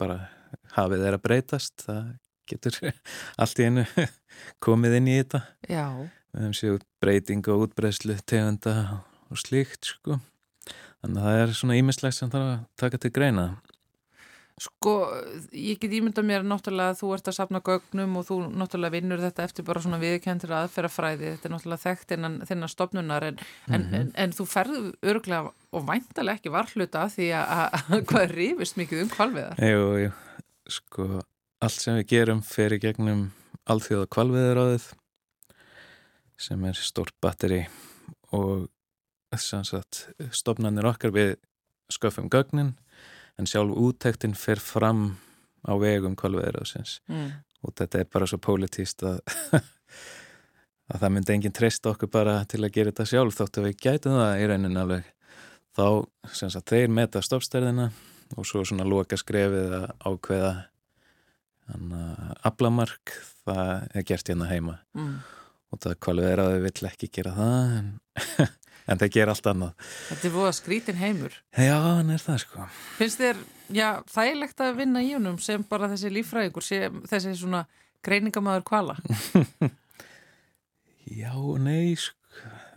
bara hafið er að breytast það getur allt í einu komið inn í þetta. Já. við hefum séu breyting og útbreyslu tegunda og slíkt sko. Þannig að það er svona ímislegt sem þarf að taka til greina Sko, ég get ímynda mér náttúrulega að þú ert að sapna gögnum og þú náttúrulega vinnur þetta eftir bara svona viðkendur aðferðafræði, þetta er náttúrulega þekkt innan þinnar stopnunar en, en, en, en þú ferðu öruglega og væntalega ekki varhluta því að, að, að hvað rifist mikið um kvalviðar. Jú, jú, sko allt sem við gerum fer í gegnum alþjóða kvalviðaráðið sem er stórt batteri og sem sagt stopnarnir okkar við sköfum gögnin en sjálf úttektin fer fram á vegum kvalviðaráðsins Mm. og þetta er bara svo pólitíst að, að það myndi enginn treysta okkur bara til að gera þetta sjálf þótt að við gætum það í raunin alveg þá sem sagt þeir meta stoppstærðina og svo svona loka skrefið að ákveða aflamark það er gert hérna heima Mm. og það þau vill ekki gera það en, en það ger allt annað Þetta er búið að skrítin heimur. Já, hann er það sko Finnst þér, já, þægilegt að vinna í honum sem bara þessi líffræðingur, sem þessi svona greiningamæður kvala? Já nei sko.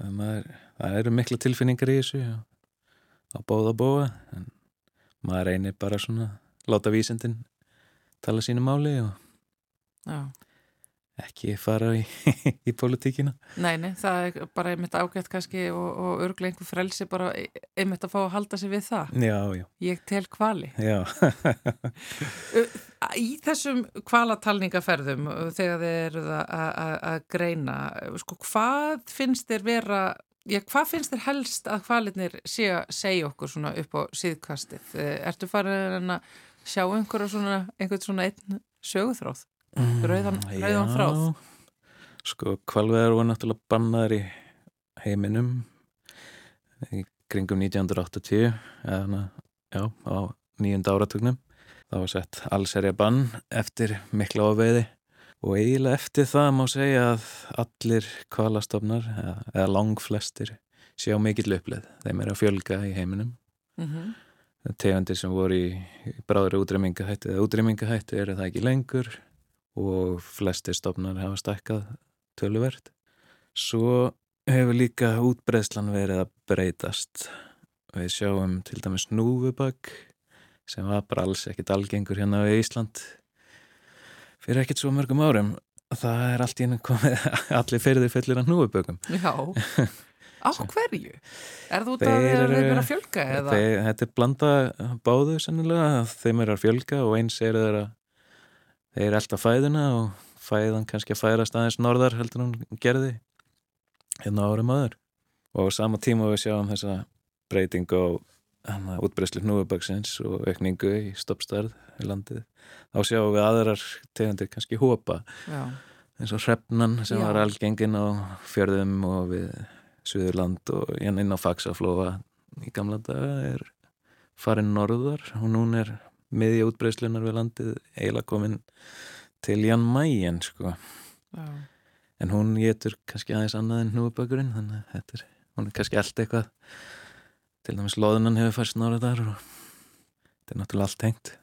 maður, það eru mikla tilfinningar í þessu á, á bóða bóa en maður reynir bara svona láta vísindin tala sínu máli og Já. Ekki fara í, í politíkina Nei, nei, það er bara einmitt ágætt kannski og, og örglega einhver frelsi bara einmitt að fá að halda sig við það. Já, já, Ég tel kvali. já Í þessum kvalatalningaferðum þegar þið eruð að- greina, sko, hvað finnst þér vera, já, hvað finnst þér helst að kvalitnir sé að segja okkur svona upp á síðkastið? Ertu farin að sjá einhverja svona, einhvern svona einn söguþráð? Rauðan, rauðan Já, þráð? Sko, kvalveðar voru náttúrulega bannaðar í heiminum í kringum 1980 eða, já, á nýjunda áratugnum. Það var sett allserja bann eftir mikla ofveiði og eiginlega eftir það má segja að allir kvalastofnar eða, eða langflestir sjá mikill uppleið. Þeim er að fjölga í heiminum. Mm Tegundir sem voru í, í bráður útrýmingahætti eða útrýmingahætti eru það ekki lengur og flestir stofnar hafa stækkað töluvert. Svo hefur líka útbreðslan verið að breytast. Við sjáum til dæmis núfubögg sem var bara alls ekkit algengur hérna við Ísland fyrir ekkit svo mörgum árum. Það er allt í hennu komið allir ferðir fullir af núfuböggum. Já, Á hverju? Er þú út Þeir að þeir eru- eru að fjölga? Þeir, þetta er blanda báðu sennilega, þeim er að fjölga og eins er þeir að þeir alltaf fæðina og fæðan kannski að færast aðeins norðar heldur hún gerði hérna árum aður og sama tíma við sjáum þessa breytingu á útbreyslu hnúfubaksins og aukningu í stoppstarð í landið þá sjáum við aðrar tegundir kannski hópa eins og hrefnan sem Já. var algengin á fjörðum og við Suðurland og hérna inn á Faxaflóa í gamla daga er farin norðar og hún er miðja útbreyslunar við landið eiginlega komin til Jan Mayen sko. já. en hún getur kannski aðeins annað en hnúðbökurinn þannig að þetta er, hún er kannski allt eitthvað til dæmis loðunan hefur færst norðar og þetta er náttúrulega allt tengt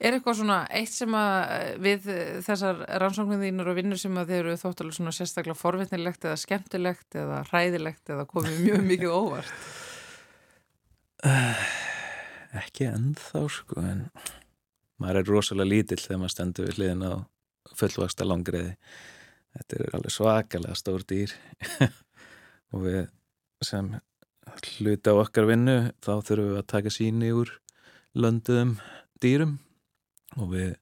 Er eitthvað svona eitt sem að eh, við eh, þessar rannsóknir þínur og vinnur sem að þeir eru þóttalega svona sérstaklega forvitnilegt eða skemmtilegt eða hræðilegt eða komið mjög mikið óvart? ekki ennþá sko en maður er rosalega lítill þegar maður stendur við hliðin á fullvaksta langriði þetta er alveg svakalega stór dýr. Og við sem hluti á okkar vinnu þá þurfum við að taka síni úr lönduðum dýrum. Og við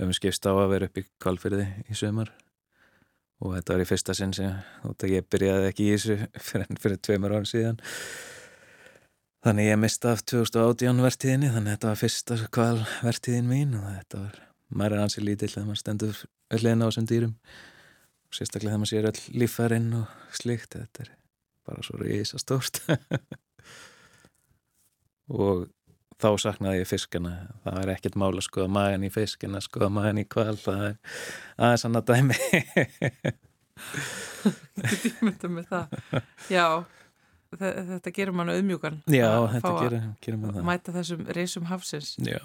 höfum skipst á að vera upp í kvalfyrði í sömar og þetta var í fyrsta sinn sem ég byrjaði ekki í þessu fyrir, fyrir tveimur árum síðan Þannig ég mista af 2018 vertíðinni, þannig þetta var fyrsta kval vertíðin mín og þetta var, maður er ansið lítill þegar maður stendur öllina á þessum dýrum og sérstaklega þegar maður sér öll líffærin og slikt, þetta er bara svo reysa stórt. og þá saknaði ég fiskana, það er ekkert mál að skoða magan í fiskina, skoða magan í kval, það er aðeins annað dæmi. Ég myndi með það. Já, þetta gerir mann auðmjúkan. Já, þetta gerir, gerir maður það. Mæta þessum reysum hafsins. Já,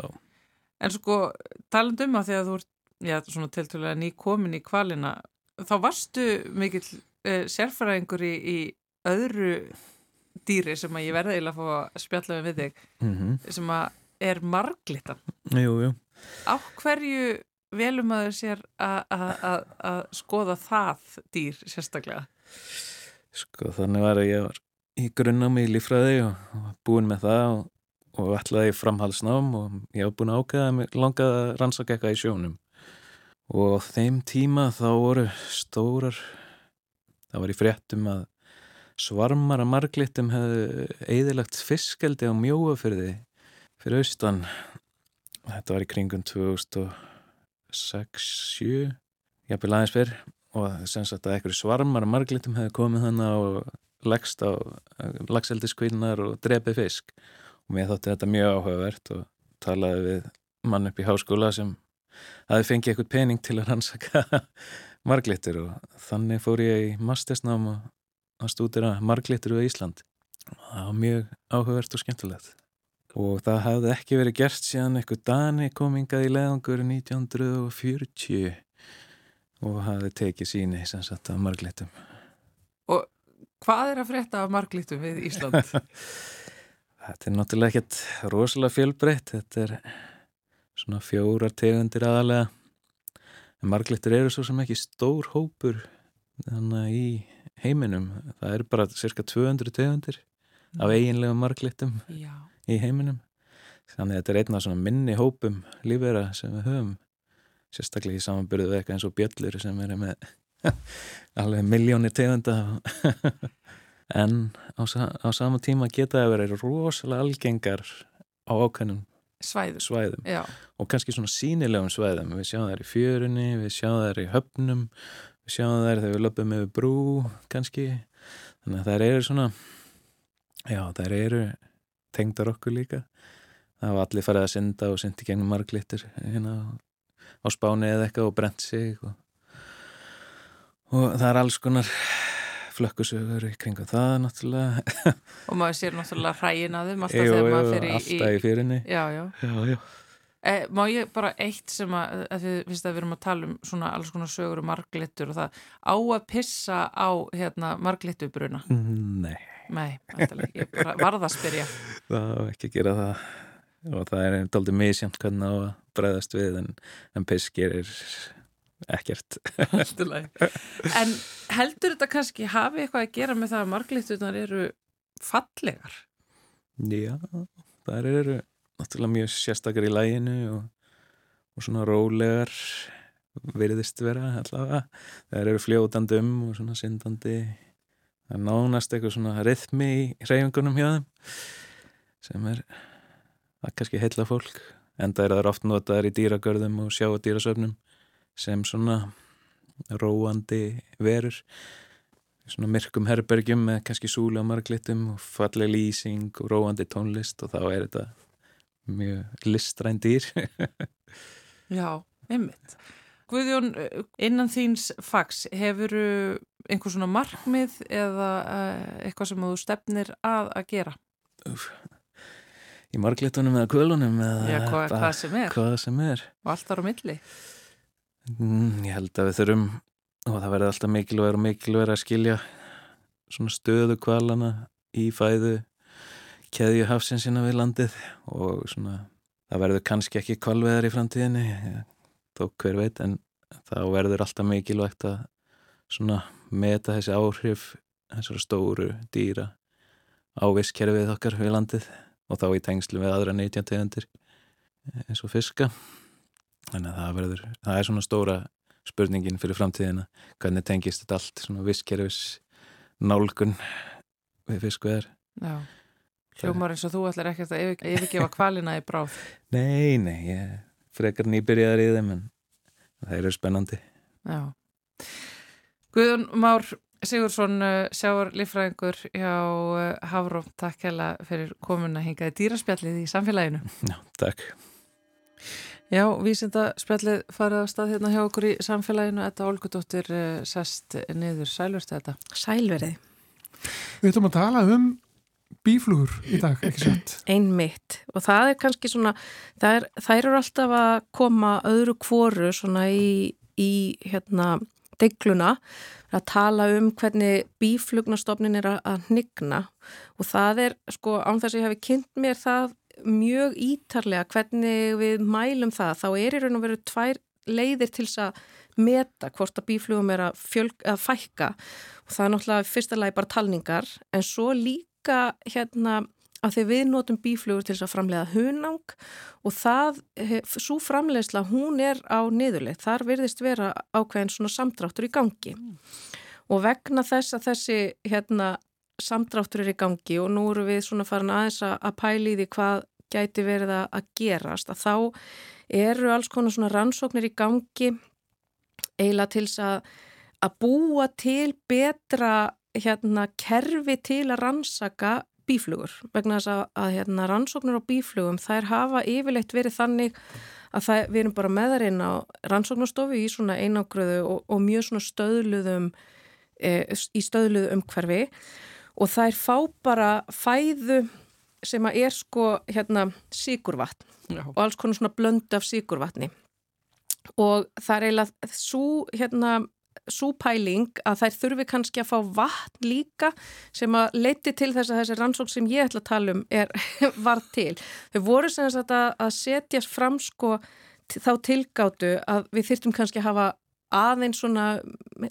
En sko, taland um að því að þú ert, já, svona tiltölulega ný komin í kvalina, þá varstu mikill uh, sérfæraðingur í, í öðru dýri sem að ég verði eiginlega að fá að spjalla við þig, mm sem að er marglitan. jú, jú. Á hverju velum að þau sér að skoða það dýr sérstaklega? Sko þannig var að ég var í grunnámi í lífræði og, búin með það og, og ætlaði í framhaldsnám og ég var búin ákveða að mig langaði að rannsaka eitthvað í sjónum. Og á þeim tíma þá voru stórar, það var í fréttum að svarmar að marglittum hefðu eðilagt fiskeldi á mjóafyrði fyrir austan. Þetta var í kringum 2006-07, jafnvel aðeins fyrr og sem sagt að einhverju svarmar að marglitum hefði komið þannig og leggst á lagseldiskvinnar og drepið fisk. Og mér þótti þetta mjög áhugavert og talaði við mann upp í háskóla sem hafi fengið eitthvað pening til að rannsaka marglitur og þannig fór ég í mastersnám að stúdira marglitur við Ísland. Og það var mjög áhugavert og skemmtilegt. Og það hafði ekki verið gert síðan eitthvað Dani komingað í leðangur 1940 og hafði tekið síni sem sagt af marglitum. Hvað er að frétta af marglitum við Ísland? Þetta er náttúrulega ekkert rosalega fjölbreytt, þetta er svona fjórar tegundir aðalega. En marglitur eru svo sem ekki stór hópur þannig í heiminum. Það eru bara cirka 200 tegundir af eiginlegum marglitum Já. í heiminum. Þannig að þetta er einn af svona minni hópum lífera sem við höfum. Sérstaklega í samanbyrðu eitthvað eins og bjöllur sem eru með alveg miljónir tegunda. En á, á sama tíma geta það verið rosalega algengar á ákveðnum Svæðum. svæðum. Og kannski svona sínilegum svæðum. Við sjáum þær í fjörunni, við sjáum þær í höfnum við sjáum þær þegar við löpum yfir brú kannski. Þannig að þær eru svona já, þær eru tengdar okkur líka. Það hafa allir farið að synda og syndi gegnum marglittur hérna á spáni eða eitthvað og brent sig og, og það er alls konar flökkusögur í kringum það náttúrulega Og maður sér náttúrulega hrægin að þeim alltaf Jú, þegar maður fer í... alltaf í fyrirni Já, já. já, já. Eh, má ég bara eitt sem að, að að við erum að tala um svona alls konar sögur um marglittur og það á að pissa á hérna marglittubruna. Nei, Nei, bara varða að spyrja. það var ekki að gera það og það er daldið misjönd hvernig að bregðast við en, en pisk gerir ekkert. En heldur þetta kannski hafi eitthvað að gera með það að marglítunar eru fallegar? Já, það eru náttúrulega mjög sérstakar í læginu og, og svona rólegar virðist vera allavega. Það eru fljótandi um og svona syndandi. Það er nánast eitthvað svona rithmi í hreyfingunum hjá þeim sem er að kannski heilla fólk. Er það oft notaðar í dýragörðum og sjá dýrasöfnum sem svona róandi verur svona myrkum herbergjum með kannski súla marglittum og falleg lýsing og róandi tónlist og þá er þetta mjög listræn dýr Já, einmitt. Guðjón, innan þíns fags, hefur einhver svona markmið eða uh, eitthvað sem þú stefnir að að gera? í marglittunum eða kvölunum eða Já, hvað, hvað sem er hvað sem er og allt þar á milli. Mm, ég held að við þurfum og það verður alltaf mikilvægur og mikilvægur að skilja svona stöðu kvalana í fæðu keðju hafsinsina við landið og svona það verður kannski ekki kvalveðar í framtíðinni þó hver veit en þá verður alltaf mikilvægt að svona meta þessi áhrif þessara stóru dýra á visskerfið okkar við landið og þá í tengslu við aðra 19 tegundir eins og fiska þannig að það verður, það er svona stóra spurningin fyrir framtíðina hvernig tengist þetta allt svona visskerfis nálgun við fiskveðar. Hljómar eins og þú ætlar ekkert að yfir, yfirgefa kvalina í bráð. Nei, nei, ég frekar nýbyrjaðar í þeim en það eru spennandi Já. Guðun Már Sigursson, uh, sjáur lífræðingur hjá uh, Hafró, takk hella fyrir komuna hingaði dýraspjallið í samfélaginu. Já, takk Já, vísindaspjallið farið á stað hérna hjá okkur í samfélaginu. Þetta Olgudóttir uh, sest niður. Sælurst þetta? Sælverið. Við ætlum að tala um bíflugur í dag, ekki sett? Einmitt og það er kannski svona, það er, þær eru alltaf að koma öðru kvoru svona í, í hérna degluna að tala um hvernig bíflugnastofnin er að, að hnigna og það er sko án þess að ég hef kynnt mér það mjög ítarlega hvernig við mælum það þá er í raun og veru tvær leiðir til þess að meta hvort að bíflugum er að, fjölg, að fækka. Og það er náttúrulega fyrsta lagi bara talningar en svo líka hérna að því við notum bíflugur til þess að framlega hunang og það, svo framlegsla hún er á niðurleið, þar virðist vera ákveðin svona samdráttur í gangi. Og vegna þess að þessi hérna samdráttur er í gangi og nú eru við svona farin aðeins að pæli í því hvað gæti verið að gerast að þá eru alls konar svona rannsóknir í gangi eiginlega til að, að búa til betra hérna kerfi til að rannsaka bíflugur vegna þess að, að hérna, rannsóknir á bíflugum þær hafa yfirleitt verið þannig að það, við erum bara með þar inn á rannsóknastofu í svona einangröðu og, og mjög svona stöðluðum e, í stöðluðu umhverfi. og þær fá bara fæðu sem að er sko hérna síkurvatn Já. og alls konar svona blöndu af síkurvatni og það er eiginlega svo hérna svo pæling að þær þurfi kannski að fá vatn líka sem að leiti til þess að þessi rannsók sem ég ætla að tala um er var til. Þau voru sem sagt að, setjast fram sko þá tilgátu að við þyrtum kannski að hafa aðeins svona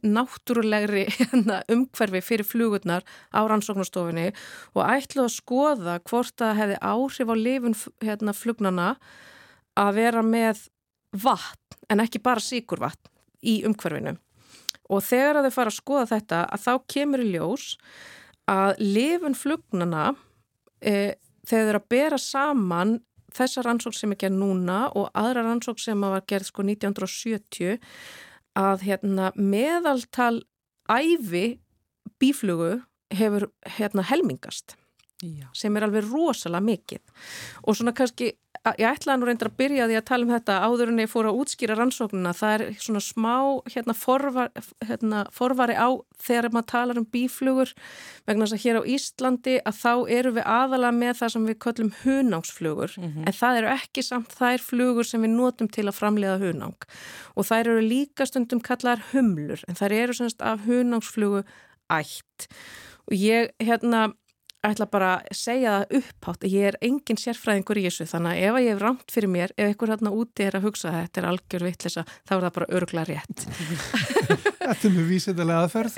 náttúrulegri hérna, umhverfi fyrir flugurnar á rannsóknastofinni og ætlu að skoða hvort það hefði áhrif á lifun hérna, flugnana að vera með vatn en ekki bara síkurvatn í umhverfinu. Og þegar þau fara að skoða þetta að þá kemur í ljós að lifun flugnana e, þegar þau eru að bera saman þessa rannsók sem er gerð núna og aðra rannsók sem var gerð sko 1970 að hérna, meðaltal æfi bíflugu hefur hérna, helmingast Já. sem er alveg rosalega mikið og svona kannski, ég ætlaði nú reyndar að byrja því að tala um þetta áður en ég fór að útskýra rannsóknuna, það er svona smá hérna, forvar, hérna forvari á þegar maður talar um bíflugur vegna þess að hér á Íslandi að þá eru við aðalega með það sem við köllum hunángsflugur, en það eru ekki samt þær flugur sem við notum til að framleiða hunang. Og þær eru líka stundum kallar humlur, en þær eru semst af hunángsflugu ætt. Og ég hérna ætla bara að segja það upphátt ég er engin sérfræðingur í þessu þannig að ef ég hef rámt fyrir mér, ef einhver hérna úti er að hugsa að þetta er algjör vittlisa þá er það bara örgla rétt. Þetta er mjög vísindilega aðferð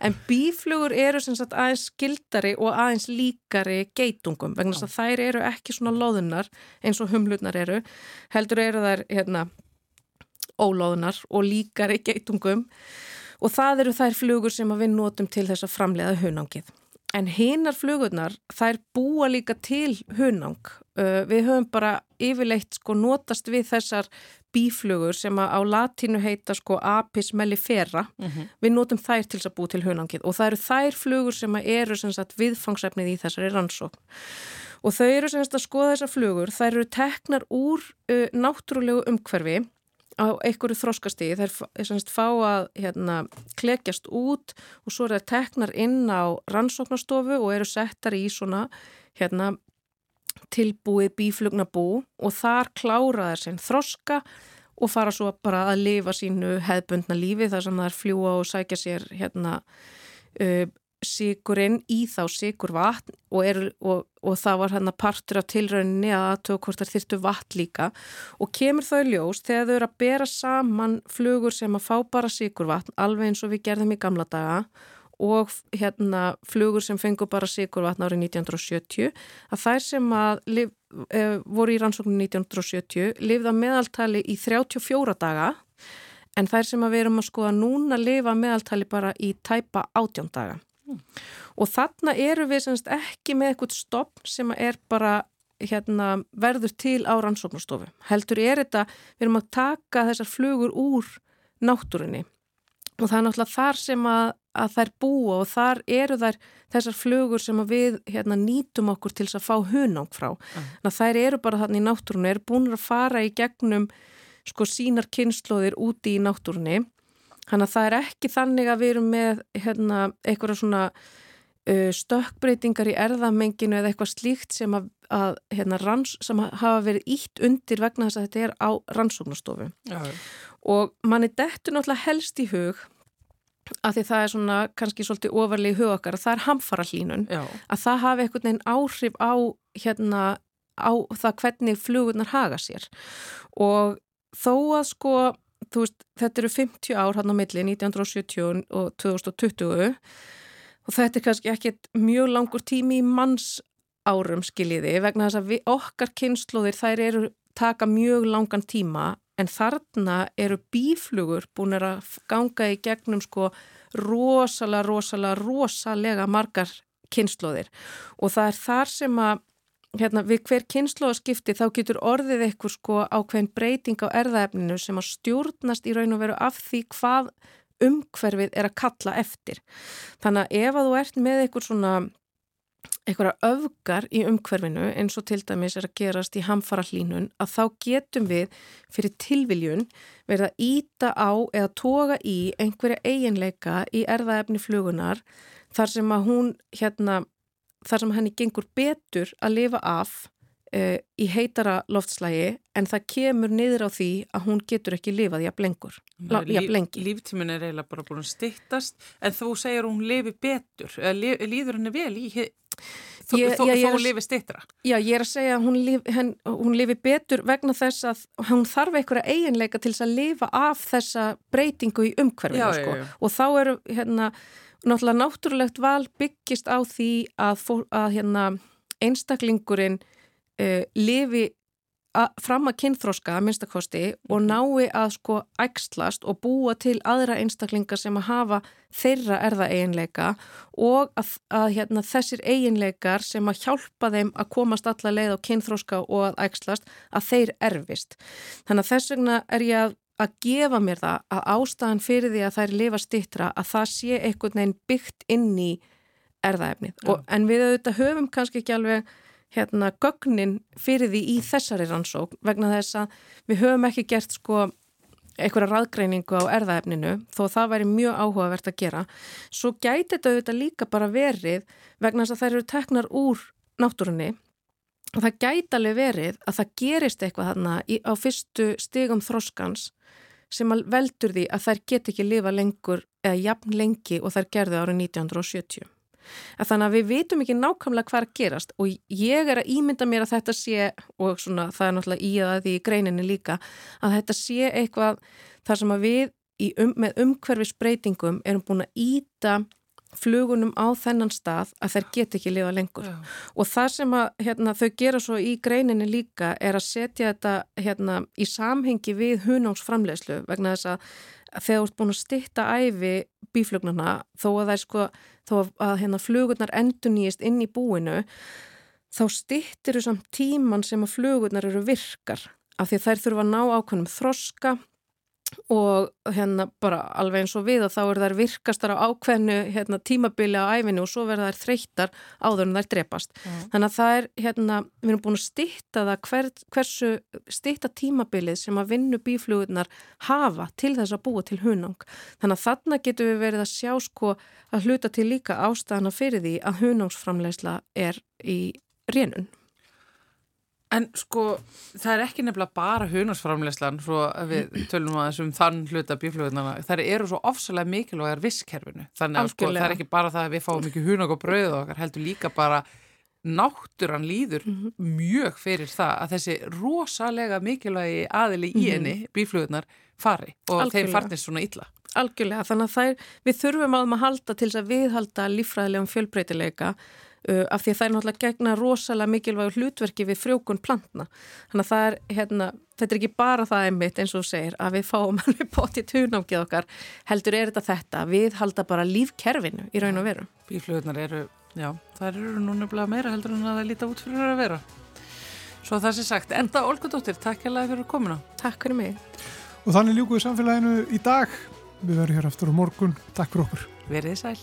en bíflugur eru sem sagt aðeins skildari og aðeins líkari geitungum vegna þess að þær eru ekki svona loðunar eins og humlutnar eru heldur eru þær hérna ólóðunar og líkari geitungum og það eru þær flugur sem við notum til þess að framleiða hunangið. En hinar flugurnar, þær búa líka til hunang. Uh, við höfum bara yfirleitt sko notast við þessar bíflugur sem á latínu heita sko apis mellifera. Við notum þær til þess að búa til hunangið og það eru þær flugur sem eru sagt viðfangsefnið í þessari rannsókn. Og þau eru sem sagt að skoða þessar flugur, þær eru teknar úr uh, náttúrulegu umhverfi á einhverju þróskastíði, þær semst fá að hérna, klekjast út og svo er það teknar inn á rannsóknastofu og eru settar í svona hérna, tilbúið bíflugnabú og þar klára þær sinn þroska og fara svo bara að lifa sínu hefðbundna lífi þar sem þær fljúa og sækja sér hérna uh, sigurinn í þá sigur vatn og, er, og, og það var hérna partur af tilrauninni að aðtöku hvort þær þyrtu vatn líka. Og kemur þau ljós þegar þau eru að bera saman flugur sem að fá bara sigur vatn alveg eins og við gerðum í gamla daga og hérna flugur sem fengur bara sigur vatn árið 1970 að þær sem að lif, uh, voru í rannsóknu 1970 lifða meðaltali í 34 daga en þær sem að við erum að skoða núna lifa meðaltali bara í tæpa 18 daga og þarna eru við semst ekki með eitthvað stopp sem er bara hérna, verður til á rannsóknastofu. Heldur er þetta, við erum að taka þessar flugur úr náttúrunni og það er náttúrulega þar sem að, að þær búa og þar eru þær þessar flugur sem við hérna, nýtum okkur til þess að fá hunang frá. Að þær eru bara þarna í náttúrunni, eru búin að fara í gegnum sko sínar kynnslóðir úti í náttúrunni. Þannig að það er ekki þannig að við erum með hérna, eitthvað svona uh, stökkbreytingar í erðamenginu eða eitthvað slíkt sem, að, að, hérna, ranns, sem hafa verið ítt undir vegna þess að þetta er á rannsóknastofu. Já, Og manni dettur náttúrulega helst í hug að því það er svona kannski svolítið ofarlega í hug okkar að það er hamfara hlínun já, að það hafi einhvern veginn áhrif á hérna á það hvernig flugurnar haga sér. Og þó að sko veist, þetta eru 50 ár hann á milli 1970 og 2020 og þetta er kannski ekkit mjög langur tími í manns árum skiljiði vegna þess að við, okkar kynnslóðir þær eru taka mjög langan tíma en þarna eru bíflugur búin að ganga í gegnum sko rosalega, rosalega, rosalega margar kynnslóðir og það er þar sem að hérna, við hver kynnslóðaskipti þá getur orðið eitthvað sko ákveðin breyting á erðaefninu sem að stjórnast í raun og veru af því hvað umhverfið er að kalla eftir. Þannig að ef að þú ert með eitthvað svona einhverja öfgar í umhverfinu eins og til dæmis er að gerast í hamfara hlínun að þá getum við fyrir tilviljun verið að íta á eða toga í einhverja eiginleika í erðaefni flugunar þar sem að hún hérna, þar sem henni gengur betur að lifa af uh, í heitara loftslægi en það kemur niður á því að hún getur ekki lifað jafn lengur, lengi. Líftímin er eiginlega bara búin að styttast en þú segir hún lifi betur li, líður henni vel í hi- þó, Ég- þó, ég- þó hún lifi styttra Já, ég er að segja að hún, lif, henn, hún lifi betur vegna þess að hún þarf einhverja eiginleika til þess að lifa af þessa breytingu í já, sko. og þá eru hérna náttúrulega náttúrulegt val byggist á því að, fó, að hérna einstaklingurinn uh, lifi að, fram að kynþróska að minnstakosti og Mhm. nái að sko ægslast og búa til aðra einstaklinga sem að hafa þeirra erða eiginleika og að, að hérna, þessir eiginleikar sem að hjálpa þeim að komast alla leið á kynþróska og að ægslast að þeir erfist. Þannig að þess vegna er ég að, að gefa mér það að ástæðan fyrir því að þær lifa stittra að það sé einhvern veginn byggt inn í erðaefnið. Og, en við auðvitað höfum kannski ekki alveg hérna gögnin fyrir því í þessari rannsókn vegna þess að við höfum ekki gert sko einhverja raðgreiningu á erðaefninu þó það væri mjög áhugavert að gera svo gæti þetta auðvitað líka bara verið vegna þess að þær eru teknar úr náttúrunni og það gæti alveg verið að það gerist eitthvað þarna á fyrstu stigum þroskans sem að veldur því að þær get ekki lifa lengur eða jafn lengi og þær gerðu árið 1970 En þannig að við vitum ekki nákvæmlega hvað er að gerast og ég er að ímynda mér að þetta sé, og svona, það er náttúrulega í að því í greininni líka, að þetta sé eitthvað þar sem að við um, með umhverfisbreytingum erum búin að íta flugunum á þennan stað að þær get ekki lifa lengur Já. og það sem að hérna, þau gera svo í greininni líka er að setja þetta hérna, í samhengi við hunámsframlegslu vegna þess að þegar þú ert búin að stitta æfi bíflugnarna þó að sko þó að hérna, flugurnar endur nýjist inn í búinu þá stittir þú samt tíman sem að flugurnar eru virkar af því þær þurfa að ná ákveðnum þroska og hérna bara alveg eins og við og þá er þær virkastar á ákveðnu hérna, tímabili á æfinu og svo verða þær þreyttar áður en þær drepast. Mm. Þannig að það er hérna, við erum búin að stitta það hver, hversu stitta tímabilið sem að vinnu bíflugurnar hafa til þess að búa til hunang. Þannig að þarna getur við verið að sjá sko að hluta til líka ástæðana fyrir því að hunangsframlegsla er í rénun. En sko, það er ekki nefnilega bara hunarsframlegslan svo við tölum að þessum þann hluta bíflugurnana, það eru svo ofsalega mikilvægar visskerfinu, þannig að sko, það er ekki bara það að við fáum mikið hunang og brauð og okkar heldur líka bara náttúran líður mm -hmm. mjög fyrir það að þessi rosalega mikilvægi aðili í mhm. henni mm -hmm. bíflugurnar fari og Algjörlega. þeim farnist svona illa. Algjörlega, þannig að er, við þurfum að halda til þess að viðhalda lífræðilegum fjölbreytileika af því að það er náttúrulega gegna rosalega mikilvæg hlutverki við frjókun plantna þannig að það er, hérna, þetta er ekki bara það einmitt eins og segir að við fáum alveg potið tunámkið okkar heldur er þetta þetta, við halda bara lífkerfinu í raun og veru. Bíflugurnar eru, já, það eru nú nefnilega meira heldur en að það líta út fyrir að vera Svo það sé sagt, enda Olga Dóttir, takk lega fyrir komuna. Takk fyrir mig. Og þannig ljúkuðu samfélaginu í dag við verðum hér aftur á morgun, takk fyrir okkur. Verðið sæl.